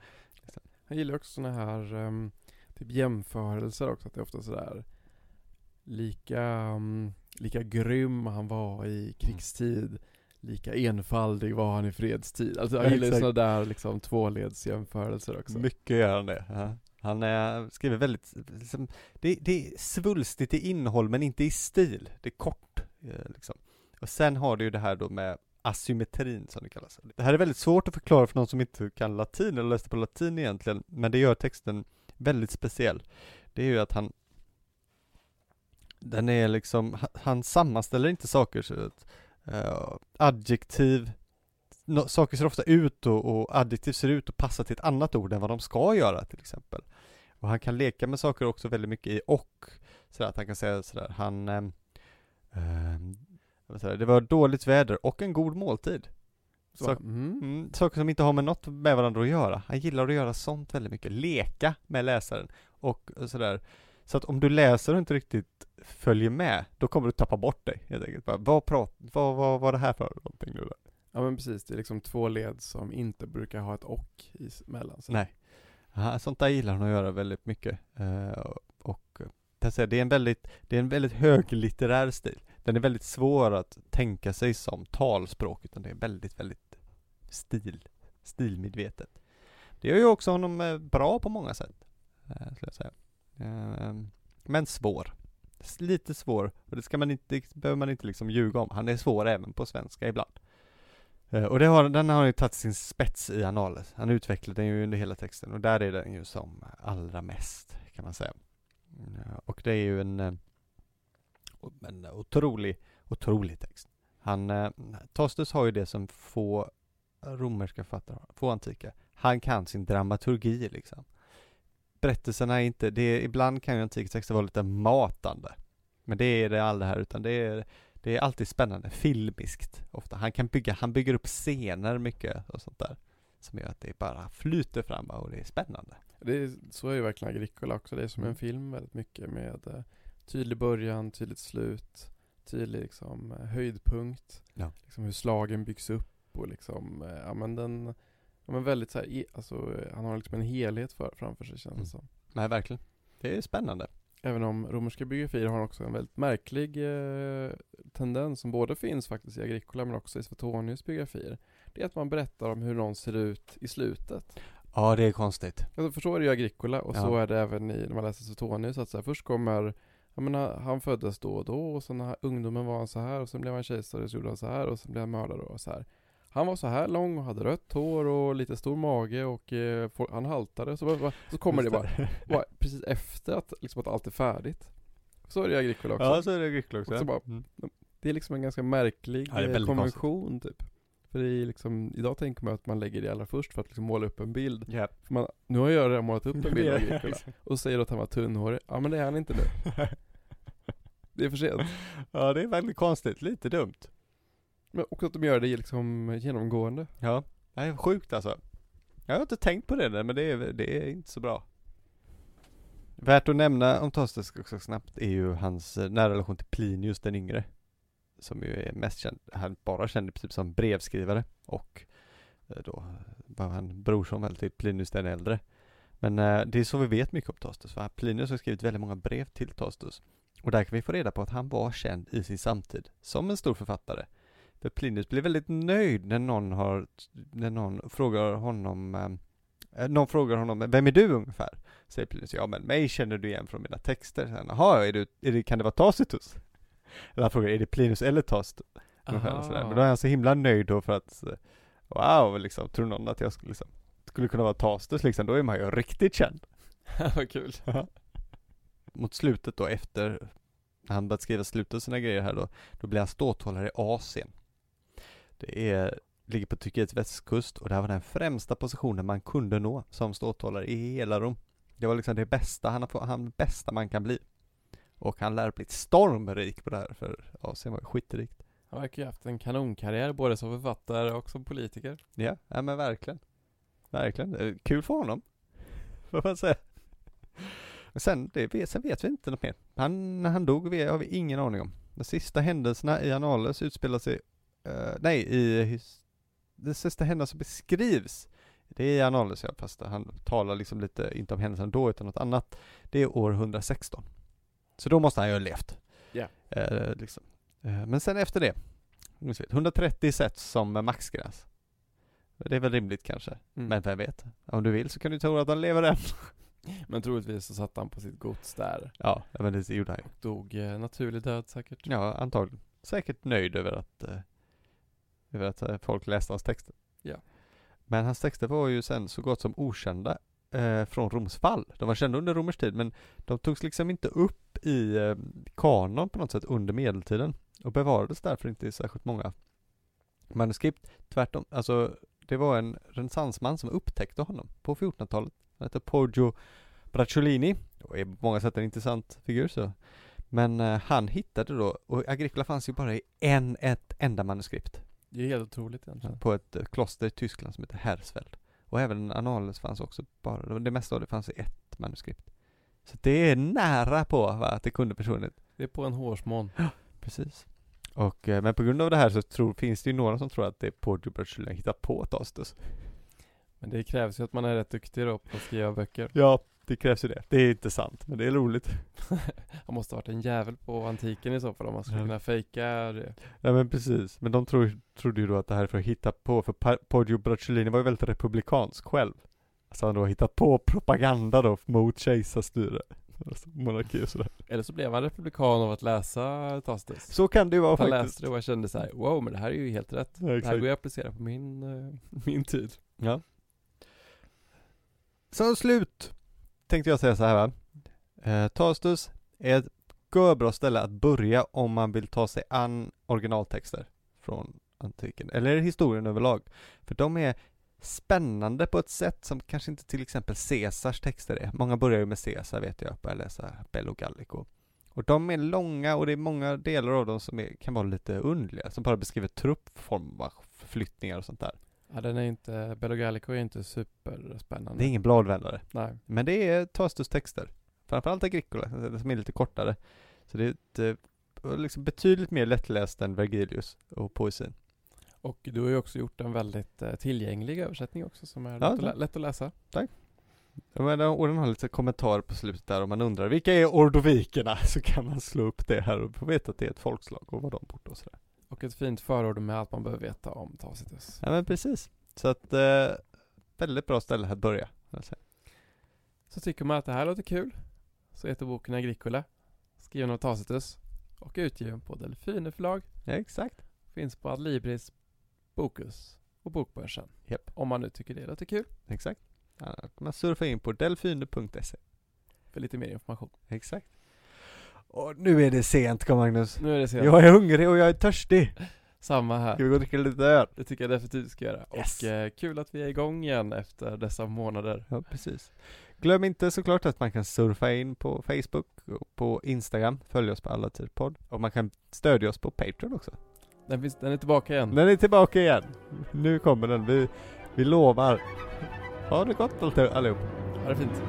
Han gillar också såna här um, typ jämförelser också, att det är ofta sådär lika, um, lika grym han var i krigstid, lika enfaldig var han i fredstid. Alltså han gillar sådana där liksom tvåledsjämförelser också. Mycket gör han det. Ja. Han eh, skriver väldigt, liksom, det, det är svulstigt i innehåll men inte i stil. Det är kort. Eh, liksom. Och sen har du ju det här då med asymmetrin som det kallas. Det här är väldigt svårt att förklara för någon som inte kan latin eller läste på latin egentligen, men det gör texten väldigt speciell. Det är ju att han den är liksom, han- han sammanställer inte saker så att eh, adjektiv, no, saker ser ofta ut och, och adjektiv ser ut att passa till ett annat ord än vad de ska göra till exempel. Och han kan leka med saker också väldigt mycket i och, sådär att han kan säga sådär, han ehm, vad säger jag, det var dåligt väder och en god måltid. Så, mm. Mm, saker som inte har med något med varandra att göra. Han gillar att göra sånt väldigt mycket. Leka med läsaren och sådär. Så att om du läser och inte riktigt följer med, då kommer du tappa bort dig helt enkelt. Bara, vad, prat, vad, vad var det här för någonting nu då? Ja men precis, det är liksom två led som inte brukar ha ett och i mellan sig. Nej. Ja, sånt där gillar han att göra väldigt mycket. Eh, och säger, det är en väldigt, det är en väldigt höglitterär stil. Den är väldigt svår att tänka sig som talspråk, utan det är väldigt, väldigt stil, stilmedvetet. Det gör ju också honom eh, bra på många sätt, eh, skulle jag säga. Eh, men svår. Lite svår, och det ska man inte, det behöver man inte liksom ljuga om. Han är svår även på svenska ibland. Eh, Och det har, den har ju tagit sin spets i analet, Han utvecklar den ju under hela texten och där är den ju som allra mest, kan man säga. Mm, eh, och det är ju en, eh, en otrolig, otrolig text. Han, Tostus Tostes har ju det som få romerska författare få antika. Han kan sin dramaturgi liksom. Berättelserna är inte, det är, ibland kan ju antika texter vara lite matande. Men det är det aldrig här, utan det är, det är alltid spännande, filmiskt ofta. Han kan bygga, han bygger upp scener mycket och sånt där. Som gör att det bara flyter fram och det är spännande. Det är, så är ju verkligen Agricola också. Det är som Mm. en film väldigt mycket med eh, tydlig början, tydligt slut, tydlig liksom eh, höjdpunkt. Ja. Liksom hur slagen byggs upp och liksom, eh, ja men den, men väldigt så här, alltså eh, han har liksom en helhet för, framför sig känns det Mm. som. Nej, verkligen. Det är spännande. Även om romerska biografier har också en väldigt märklig eh, tendens som både finns faktiskt i Agricola men också i Suetonius biografier. Det är att man berättar om hur någon ser ut i slutet. Ja, det är konstigt. Alltså för så är det ju Agricola och så Ja. är det även i, när man läser Suetonius att så här, först kommer jag menar, han föddes då och då och sen när ungdomen var han så här och sen blev han kejsare och så gjorde han så här och sen blev han mördare och så här. Han var så här lång och hade rött hår och lite stor mage och eh, får- han haltade så, bara, så kommer det bara, bara precis efter att, liksom att allt är färdigt. Så är det i Agricola också. Ja, så är det Agricola också. Och så bara- Mm. Det är liksom en ganska märklig Ja, eh, konvention typ. För det är liksom, idag tänker man att man lägger det allra först för att liksom måla upp en bild. Ja. För man, nu har jag redan målat upp en bild av Agricola. Och säger att han var tunnhårig. Ja men det är han inte nu. Det är för sent. ja, det är väldigt konstigt. Lite dumt. Men också att de gör det liksom genomgående. Ja, det är sjukt alltså. Jag har inte tänkt på det där, men det är, det är inte så bra. Värt att nämna om Tostes också snabbt är ju hans eh, nära relation till Plinius den yngre. Som ju är mest känd, han bara känd i princip som brevskrivare och eh, då var han brorson väl till Plinius den äldre. Men eh, det är så vi vet mycket om Tostes, va? Plinius har skrivit väldigt många brev till Tostus. Och där kan vi få reda på att han var känd i sin samtid som en stor författare. För Plinius blir väldigt nöjd när någon har, när någon frågar honom, eh, någon frågar honom, vem är du ungefär? Säger Plinius, ja men mig känner du igen från mina texter. Sen, Jaha, är du, är det, kan det vara Tacitus? Eller han frågar, är det Plinius eller Tacitus? Ungefär. Men då är han så himla nöjd då för att, eh, wow, liksom, tror någon att jag skulle, liksom, skulle kunna vara Tacitus liksom, då är man ju riktigt känd. Vad kul. Mot slutet då, efter han börjat skriva slutet av sina grejer här då, då blir han ståthållare i Asien. Det är, ligger på Turkiets västkust och det här var den främsta positionen man kunde nå som ståthållare i hela Rom. Det var liksom det bästa, han, har han bästa man kan bli. Och han lär bli stormrik på det här, för Asien var skitrikt. Han verkar ju haft en kanonkarriär både som författare och som politiker. Ja, ja men verkligen. Verkligen. Eh, Kul för honom. Får man säga. Sen, det, vet- sen vet vi inte något mer. Han, när han dog vi, har vi ingen aning om. De sista händelserna i Annales utspelar sig, eh, nej, i his, de sista händelserna som beskrivs, det är i Annales ja, fast han talar liksom lite, inte om händelsen då utan något annat. Det är år 116. Så då måste han ju ha levt. Ja. Eh, liksom. eh, men sen efter det, nu ska vi- 130 sätts som maxgräns. Det är väl rimligt kanske. Mm. Men vem vet? Om du vill så kan du tro att han lever än. Men troligtvis så satt han på sitt gods där. Ja, men det gjorde han ju. Dog eh, naturlig död säkert. Ja, antagligen. Säkert nöjd över att, över att eh, folk läste hans texter. Ja. Men hans texter var ju sen så gott som okända eh, från Roms fall. De var kända under romersk tid, men de togs liksom inte upp i eh, kanon på något sätt under medeltiden och bevarades därför inte i särskilt många manuskript. Tvärtom, alltså det var en renässansman som upptäckte honom på 1400-talet. Han hette Poggio Bracciolini och är på många sätt en intressant figur så. Men eh, han hittade då, och Agricola fanns ju bara i en, ett enda manuskript Det är helt otroligt egentligen. på ett eh, kloster i Tyskland som heter Hersfeld. Och även Annales fanns också bara, det mesta av det fanns i ett manuskript. Så det är nära på va, att det kunde försvunnit. Det är på en hårsmån. Precis. Och, eh, men på grund av det här så tror, finns det ju några som tror att det är Bracciolini har hittat på Tacitus. Men det krävs ju att man är rätt duktig då på att skriva böcker. Ja, det krävs ju det. Det är inte sant, men det är roligt. Han måste ha varit en jävel på antiken i så fall om man skulle Ja. kunna fejka det. Ja men precis, men de tror, trodde ju då att det här är för att hitta på, för Poggio Bracciolini var ju väldigt republikansk själv. Så han då hittat på propaganda då mot kejsarstyre. Alltså, Monarki och sådär. Eller så blev han republikan av att läsa Tacitus. Så kan det ju vara Han faktiskt. läste det och jag kände så här: wow men det här är ju helt rätt. Ja, Det här går ju att applicera på min, eh, min tid. Ja. Som slut tänkte jag säga så här va. Eh, Tastus är ett bra ställe att börja om man vill ta sig an originaltexter från antiken, eller historien överlag. För de är spännande på ett sätt som kanske inte till exempel Caesars texter är. Många börjar ju med Caesar vet jag, börjar läsa Bello Gallico. Och de är långa och det är många delar av dem som är, kan vara lite underliga, som bara beskriver truppformförflyttningar och sånt där. Ja den är inte, Bello Gallico är inte superspännande. Det är ingen bladvändare. Nej. Men det är Tacitus texter. Framförallt Agricola, som är lite kortare. Så det är ett, eh, liksom betydligt mer lättläst än Vergilius och poesin. Och du har ju också gjort en väldigt eh, tillgänglig översättning också som är Ja, lätt, att, tack. lä- lätt att läsa. Och den- och den har lite kommentar på slutet där om man undrar vilka är ordovikerna? Så kan man slå upp det här och få veta att det är ett folkslag och vad de bor och sådär. Och ett fint förord med allt man behöver veta om Tacitus. Ja men precis. Så att, eh, väldigt bra ställe att börja. Så tycker man att det här låter kul så heter boken Agricola skriven av Tacitus och utgiven på Delfine förlag. Ja exakt. Finns på Adlibris, Bokus och Bokbörsen. Japp. Om man nu tycker det låter kul Exakt. Då kan man surfa in på delfine.se. för lite mer information. Exakt. Och nu är det sent Carl Magnus. Nu är det sent. Jag är hungrig och jag är törstig. Samma Ska här. vi gå och dricka lite öl? Det tycker jag definitivt ska göra. Yes. Och eh, kul att vi är igång igen efter dessa månader. Ja, precis. Glöm inte såklart att man kan surfa in på Facebook och på Instagram, följa oss på alla podd. Och man kan stödja oss på Patreon också. Den, finns, den är tillbaka igen. Den är tillbaka igen. Nu kommer den, vi, vi lovar. Ha det gott allihop. Ha det fint.